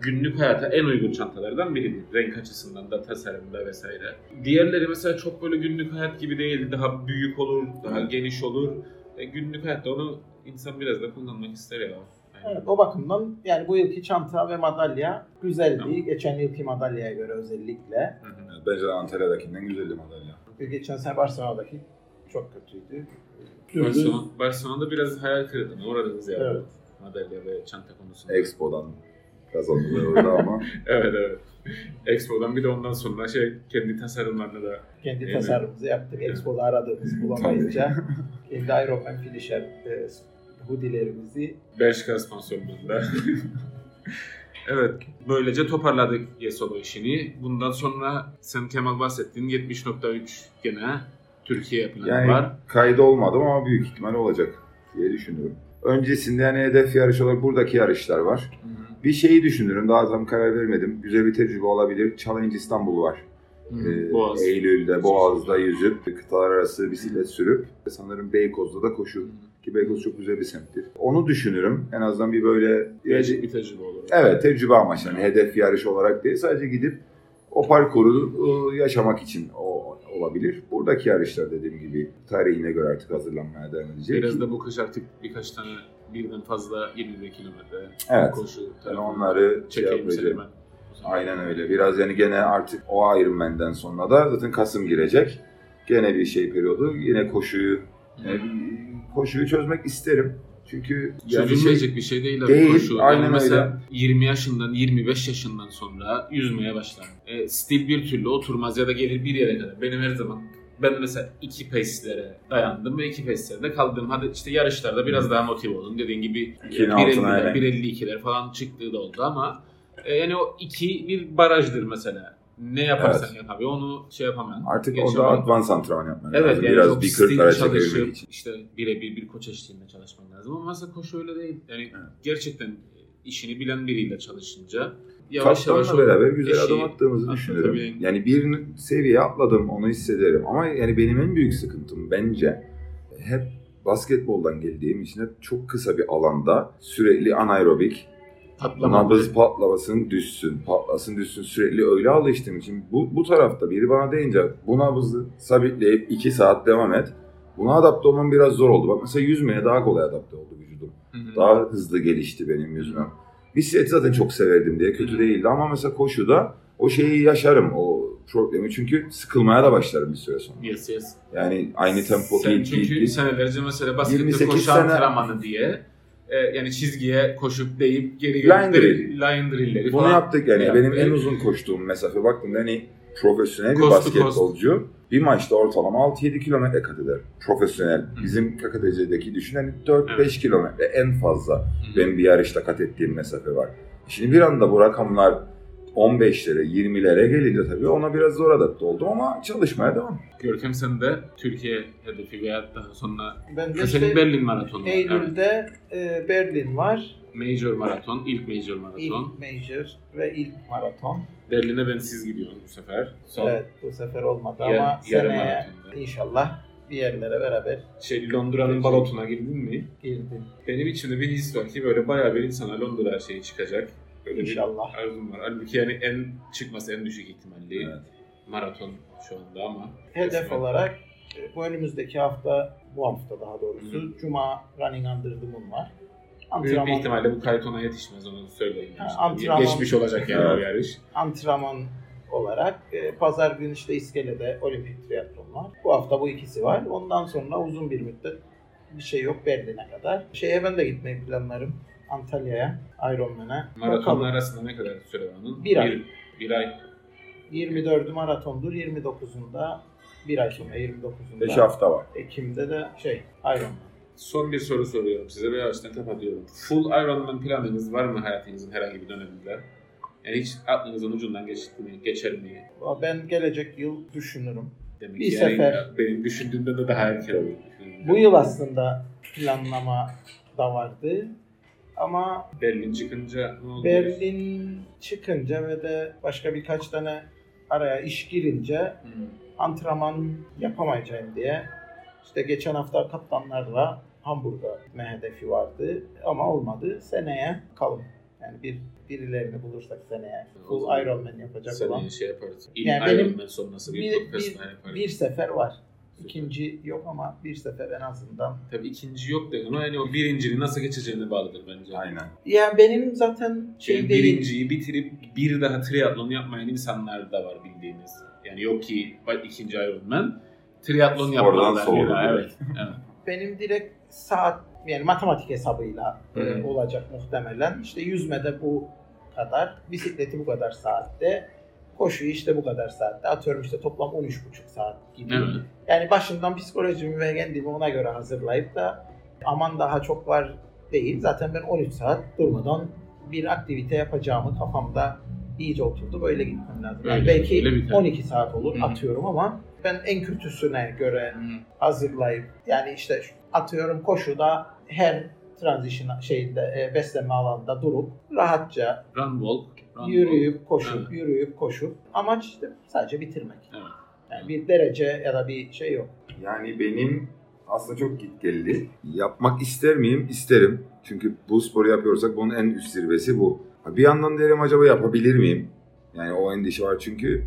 günlük hayata en uygun çantalardan biridir. Renk açısından da tasarımda vesaire. Diğerleri mesela çok böyle günlük hayat gibi değil. Daha büyük olur, daha Evet. geniş olur. E, günlük hayatta onu insan biraz da kullanmak ister ya. Yani. Evet, o bakımdan yani bu yılki çanta ve madalya güzeldi. Tamam. Geçen yılki madalyaya göre özellikle. Hı hı. Bence de Antalya'dakinden güzeldi madalya. Geçen sene Barcelona'daki çok kötüydü. Barcelona, Barcelona'da biraz hayal kırıklığına uğradınız ya. Evet. Madalya ve çanta konusunda. Expo'dan kazandılar orada ama. Evet evet. Expo'dan bir de ondan sonra şey kendi tasarımlarını da Kendi Evet. tasarımımızı yaptık. Expo'da aradığımızı bulamayınca kendi Ironman Finisher e, hoodie'lerimizi Bershka sponsorluğunda. evet. Böylece toparladık Yesolo işini. Bundan sonra sen Kemal bahsettin 70.3 gene Türkiye planı Yani var. kaydı olmadım ama büyük ihtimal olacak diye düşünüyorum. Öncesinde yani hedef yarış olarak buradaki yarışlar var. Bir şeyi düşünüyorum daha tam karar vermedim. Güzel bir tecrübe olabilir. Challenge İstanbul var. Ee, Boğaz. Eylül'de Boğaz'da yüzüp kıtalar arası bisiklet sürüp sanırım Beykoz'da da koşu. Ki Beykoz çok güzel bir semttir. Onu düşünürüm. En azından bir böyle Değişik bir tecrübe olur. Evet tecrübe amaçlı. Yani hedef yarış olarak değil sadece gidip o parkuru e, yaşamak için o olabilir. Buradaki yarışlar dediğim gibi tarihine göre artık hazırlanmaya devam edecek. Biraz da bu kış artık birkaç tane birden fazla 21 kilometre Evet. koşu. Ben onları şey çekeyim seni yapacağım. Aynen öyle. Biraz yani gene artık o Ironman'den sonra da zaten Kasım girecek. Gene bir şey periyodu. Yine koşuyu yani koşuyu çözmek isterim. Çünkü yani bir şey değil abi Değil, koşu. aynen yani mesela 20 yaşından 25 yaşından sonra yüzmeye başlar. E, stil bir türlü oturmaz ya da gelir bir yere kadar. Benim her zaman ben mesela iki pace'lere dayandım ve iki pace'lerde kaldım. Hadi işte yarışlarda biraz daha motive oldum. Dediğin gibi İkinin altına 1.50'ler, yani. 1.52'ler falan çıktığı da oldu ama e, yani o iki bir barajdır mesela. Ne yaparsan yap abi onu şey yapamam. artık orada advance antrenman yapman Evet lazım. yani Biraz bir kırklara çekebilmek için. işte birebir bir koç eşliğinde çalışman lazım ama mesela koşu öyle değil. Yani gerçekten işini bilen biriyle çalışınca yavaş yavaş Kaptanla o beraber güzel eşiği adım attığımızı düşünüyorum. Yani bir seviye atladım onu hissederim. Ama yani benim en büyük sıkıntım bence hep basketboldan geldiğim için hep çok kısa bir alanda sürekli anaerobik patlama. nabız patlamasın düşsün, patlasın düşsün sürekli öyle alıştığım için bu, bu tarafta biri bana deyince bu nabızı sabitleyip 2 saat devam et. Buna adapte olmam biraz zor oldu. Bak mesela yüzmeye daha kolay adapte oldu vücudum. Hı hı. Daha hızlı gelişti benim yüzmem. Bisikleti zaten çok severdim diye kötü değildi ama mesela koşuda o şeyi yaşarım o problemi çünkü sıkılmaya da başlarım bir süre sonra. Yes yes. Yani aynı tempo Sen değil çünkü değil. senelerce mesela 28 koşu sene- antrenmanı diye e, yani çizgiye koşup deyip geri Line drill. line drill'leri Bunu falan. yaptık yani. yaptık. Benim en uzun koştuğum mesafe baktığımda hani profesyonel bir Coast to coast. basketbolcu bir maçta ortalama 6-7 kilometre kat eder. Profesyonel. Bizim KKTC'deki düşün hani 4-5 Evet. kilometre en fazla Hı. benim bir yarışta kat ettiğim mesafe var. Şimdi bir anda bu rakamlar 15'lere 20'lere gelince tabii ona biraz zor adapte oldum ama çalışmaya devam. Görkem sen de Türkiye hedefi veya daha sonra Ben de senin işte Berlin maratonu. var. Evet. Eylül'de e, Berlin var. Major maraton, ilk major maraton. İlk major ve ilk maraton. Berlin'e ben siz gidiyorum bu sefer. Son Evet bu sefer olmadı Yar- ama yarım seneye maratonda. inşallah bir yerlere beraber şey Londra'nın balotuna girdin mi? girdim. Benim içimde bir his var ki böyle bayağı bir insana Londra şeyi çıkacak. Böyle İnşallah. bir arzum var. Halbuki yani en çıkması en düşük ihtimalli Evet. maraton şu anda ama. Hedef Resmen. olarak e, bu önümüzdeki hafta, bu hafta daha doğrusu Cuma Running Under the Moon var. Büyük bir Antrenman, ihtimalle bu kayıt ona yetişmez onu söyleyeyim. Şimdi. antrenman- Geçmiş olacak yani o yarış. antrenman olarak e, pazar günü işte İskele'de olimpik triatlon var. Bu hafta bu ikisi var. Ondan sonra uzun bir müddet bir şey yok Berlin'e kadar. Şeye ben de gitmeyi planlarım. Antalya'ya, Ironman'e. Maratonlar Bakalım. arasında ne kadar süre var onun? Bir ay. Bir, bir ay. 24'ü maratondur. 29'unda bir ay sonra 29'unda 5 hafta var. Ekim'de de şey Ironman. Son bir soru soruyorum size ve yavaştan kapatıyorum. Full Ironman planınız var mı hayatınızın herhangi bir döneminde? Yani hiç aklınızın ucundan geçti mi, geçer mi? Ben gelecek yıl düşünürüm. Demek Bir ki yani sefer. benim düşündüğümden de daha erken. Bu yıl aslında planlama da vardı. Ama Berlin çıkınca ne oldu? Berlin çıkınca ve de başka birkaç tane araya iş girince Hı. antrenman yapamayacağım diye işte geçen hafta kaptanlarla Hamburg'a gitme hedefi vardı ama olmadı. Seneye kalın. Yani bir birilerini bulursak seneye full Ironman yapacak Seneye olan şey yaparız. İlk Yani Ironman sonrası bir, bir, bir, profesyonel yaparız. bir sefer var. İkinci yok ama bir sefer en azından. Tabii ikinci yok da ama yani o birincinin nasıl geçeceğine bağlıdır bence. Aynen. Ya benim zaten şey Yani değil. birinciyi bitirip bir daha triatlon yapmayan insanlar da var bildiğiniz. Yani yok ki ikinci Ironman triatlon daha. direkt. Evet. evet. Benim direkt saat yani matematik hesabıyla e, olacak muhtemelen. İşte yüzmede bu kadar, bisikleti bu kadar saatte, koşuyu işte bu kadar saatte. Atıyorum işte toplam 13,5 saat gibi. Evet. Yani başından psikolojimi ve kendimi ona göre hazırlayıp da aman daha çok var değil. Zaten ben 13 saat durmadan bir aktivite yapacağımı kafamda iyice oturdu. Böyle gitmem lazım. Yani Öyle, belki öyle biter. 12 saat olur Hı hı. atıyorum ama ben en kötüsüne göre Hı. hazırlayıp yani işte atıyorum koşuda her transition şeyinde e, beslenme alanında durup rahatça Run walk. Run yürüyüp koşup Evet. yürüyüp koşup amaç işte sadece bitirmek. Evet. Yani bir derece ya da bir şey yok. Yani benim aslında çok gitgelli. Yapmak ister miyim? İsterim. Çünkü bu sporu yapıyorsak bunun en üst zirvesi bu. Ha, Bir yandan derim acaba yapabilir miyim? Yani o endişe var çünkü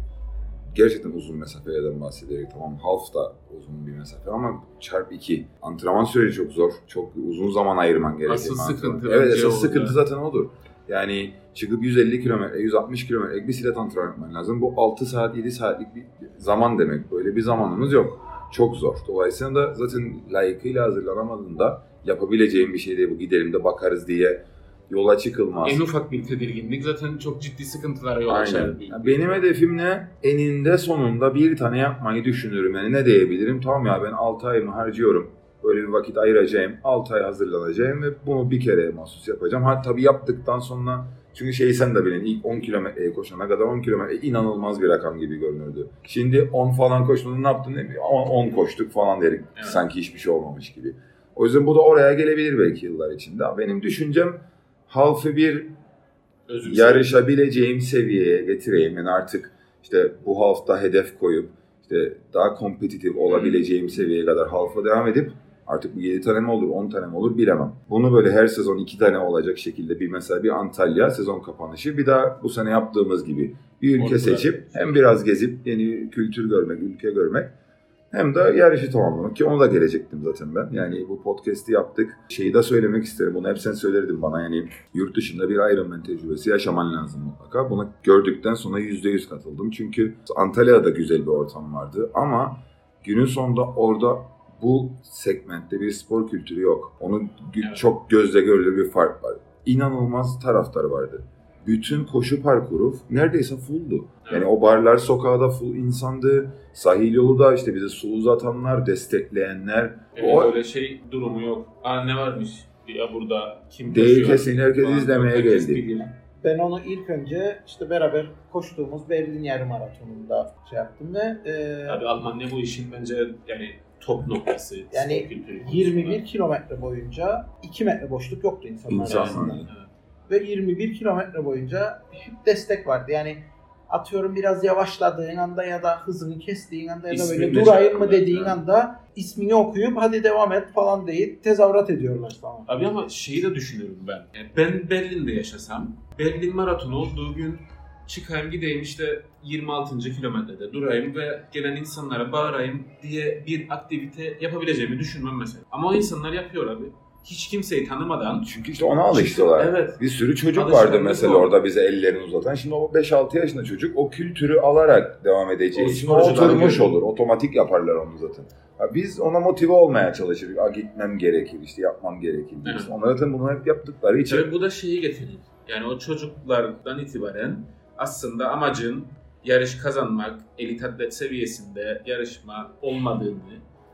gerçekten uzun mesafelerden bahsediyoruz. Tamam half da uzun bir mesafe ama çarp 2. Antrenman süreci çok zor. Çok uzun zaman ayırman gerekiyor. Asıl antrenman. sıkıntı Evet asıl o sıkıntı zaten odur. Yani çıkıp 150 kilometre, 160 kilometre bisiklet antrenman yapman lazım. Bu 6 saat, 7 saatlik bir zaman demek. Böyle bir zamanımız yok. Çok zor. Dolayısıyla da zaten layıkıyla hazırlanamadığında yapabileceğim bir şey değil bu. Gidelim de bakarız diye yola çıkılmaz. En ufak bir tedirginlik zaten çok ciddi sıkıntılara yol açar. Benim hedefim ne? Eninde sonunda bir tane yapmayı düşünüyorum. Yani ne diyebilirim? Tamam ya ben 6 ayımı harcıyorum. Böyle bir vakit ayıracağım. 6 ay hazırlanacağım ve bunu bir kere mahsus yapacağım. Ha tabii yaptıktan sonra çünkü şeyi sen de bilin ilk 10 kilometreye koşana kadar 10 kilometre inanılmaz bir rakam gibi görünürdü. Şimdi 10 falan koşmadın ne yaptın? Ne bileyim, 10, 10 koştuk falan derik. Evet. Sanki hiçbir şey olmamış gibi. O yüzden bu da oraya gelebilir belki yıllar içinde. Benim düşüncem halfı bir Özür yarışabileceğim seviyeye getireyim. Yani artık işte bu hafta hedef koyup işte daha kompetitif olabileceğim seviyeye kadar halfa devam edip artık bu 7 tane mi olur 10 tane mi olur bilemem. Bunu böyle her sezon 2 tane olacak şekilde bir mesela bir Antalya sezon kapanışı bir daha bu sene yaptığımız gibi bir ülke Orada- seçip hem biraz gezip yeni kültür görmek, ülke görmek hem de yarışı tamamlamak ki onu da gelecektim zaten ben. Yani bu podcast'i yaptık. Şeyi de söylemek isterim. Bunu hep sen söylerdin bana. Yani yurt dışında bir Ironman tecrübesi yaşaman lazım mutlaka. Bunu gördükten sonra %100 katıldım. Çünkü Antalya'da güzel bir ortam vardı. Ama günün sonunda orada bu segmentte bir spor kültürü yok. Onun Evet. çok gözle görülür bir fark var. İnanılmaz taraftar vardı. Bütün koşu parkuru neredeyse fulldu. Yani Evet. o barlar sokağı da full insandı. Sahil yolu da işte bize su uzatanlar, destekleyenler. Evet, o öyle şey durumu yok. Aa ne varmış? Ya burada kim Değil koşuyor? kesin, herkes Falan. izlemeye geldi. Ben onu ilk önce işte beraber koştuğumuz Berlin yarım maratonunda şey yaptım ve e, Tabii Almanya bu işin bence yani top noktası. Yani spor kültürü konusunda. 21 kilometre boyunca 2 metre boşluk yoktu insanlar İnsan arasında. Evet. Ve 21 kilometre boyunca hep destek vardı. Yani atıyorum biraz yavaşladığın anda ya da hızını kestiğin anda ya da böyle İsminle durayım mı çağırıyorlar. dediğin Evet. anda ismini okuyup hadi devam et falan deyip tezahürat ediyorlar sana. Abi ama şeyi de düşünüyorum ben. Yani ben Berlin'de yaşasam, Berlin maratonu olduğu gün çıkayım gideyim işte 26. kilometrede durayım ve gelen insanlara bağırayım diye bir aktivite yapabileceğimi düşünmem mesela. Ama o insanlar yapıyor abi. Hiç kimseyi tanımadan. Çünkü işte ona alıştılar. Evet. Bir sürü çocuk vardı mesela o. orada bize ellerini uzatan. Şimdi o 5-6 yaşında çocuk o kültürü alarak devam edeceği O için oturmuş olur. Otomatik yaparlar onu zaten. Ha, biz ona motive olmaya çalışırız. Aa, gitmem gerekir, işte yapmam gerekir. Evet. Onlar zaten bunu hep yaptıkları için. Tabii bu da şeyi getirir. Yani o çocuklardan itibaren aslında amacın yarış kazanmak, elit atlet seviyesinde yarışma olmadığını,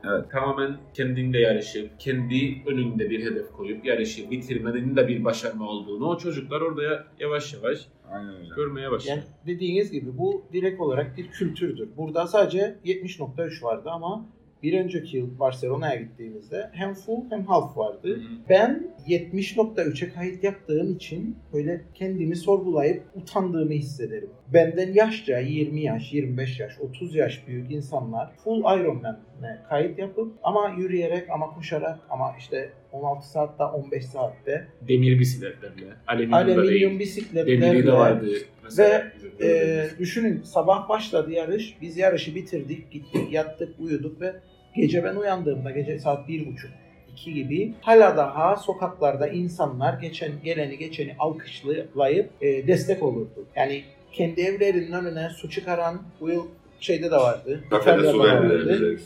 Evet. tamamen kendinde yarışıp, kendi önünde bir hedef koyup yarışı bitirmenin de bir başarma olduğunu o çocuklar orada ya- yavaş yavaş Aynen öyle. görmeye başlıyor. Yani dediğiniz gibi bu direkt olarak bir kültürdür. Burada sadece 70.3 vardı ama bir önceki yıl Barcelona'ya gittiğimizde hem full hem half vardı. Hı hı. Ben 70.3'e kayıt yaptığım için böyle kendimi sorgulayıp utandığımı hissederim. Benden yaşça 20 yaş, 25 yaş, 30 yaş büyük insanlar full Ironman'e kayıt yapıp ama yürüyerek ama koşarak ama işte 16 saatte 15 saatte Demir bisikletlerle, alüminyum, da alüminyum değil. Demiri de bisikletlerle vardı. Mesela Ve, gördüğümüz. düşünün sabah başladı yarış. Biz yarışı bitirdik, gittik, yattık, uyuduk ve gece ben uyandığımda gece saat bir buçuk iki gibi hala daha sokaklarda insanlar geçen geleni geçeni alkışlayıp e, destek olurdu. Yani kendi evlerinin önüne su çıkaran bu yıl şeyde de vardı. Kafede su da verdiler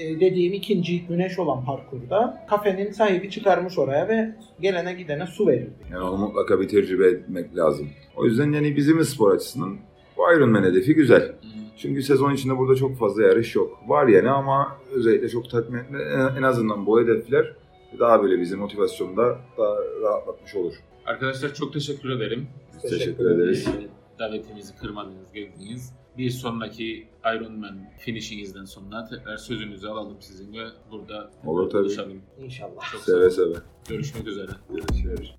E, dediğim ikinci güneş olan parkurda kafenin sahibi çıkarmış oraya ve gelene gidene su verirdi. Yani onu mutlaka bir tecrübe etmek lazım. O yüzden yani bizim spor açısından bu Ironman hedefi güzel. Hı. Çünkü sezon içinde burada çok fazla yarış yok. Var yani ama özellikle çok tatmin etme. En- azından bu hedefler daha böyle bizi motivasyonda daha rahatlatmış olur. Arkadaşlar çok teşekkür ederim. Teşekkür teşekkür, ederiz. Davetimizi kırmadınız, geldiniz. Bir sonraki Ironman finishingizden sonra tekrar sözünüzü alalım sizin ve burada Olur tabii. buluşalım. İnşallah. Çok Seve seve. Görüşmek üzere. Görüşürüz.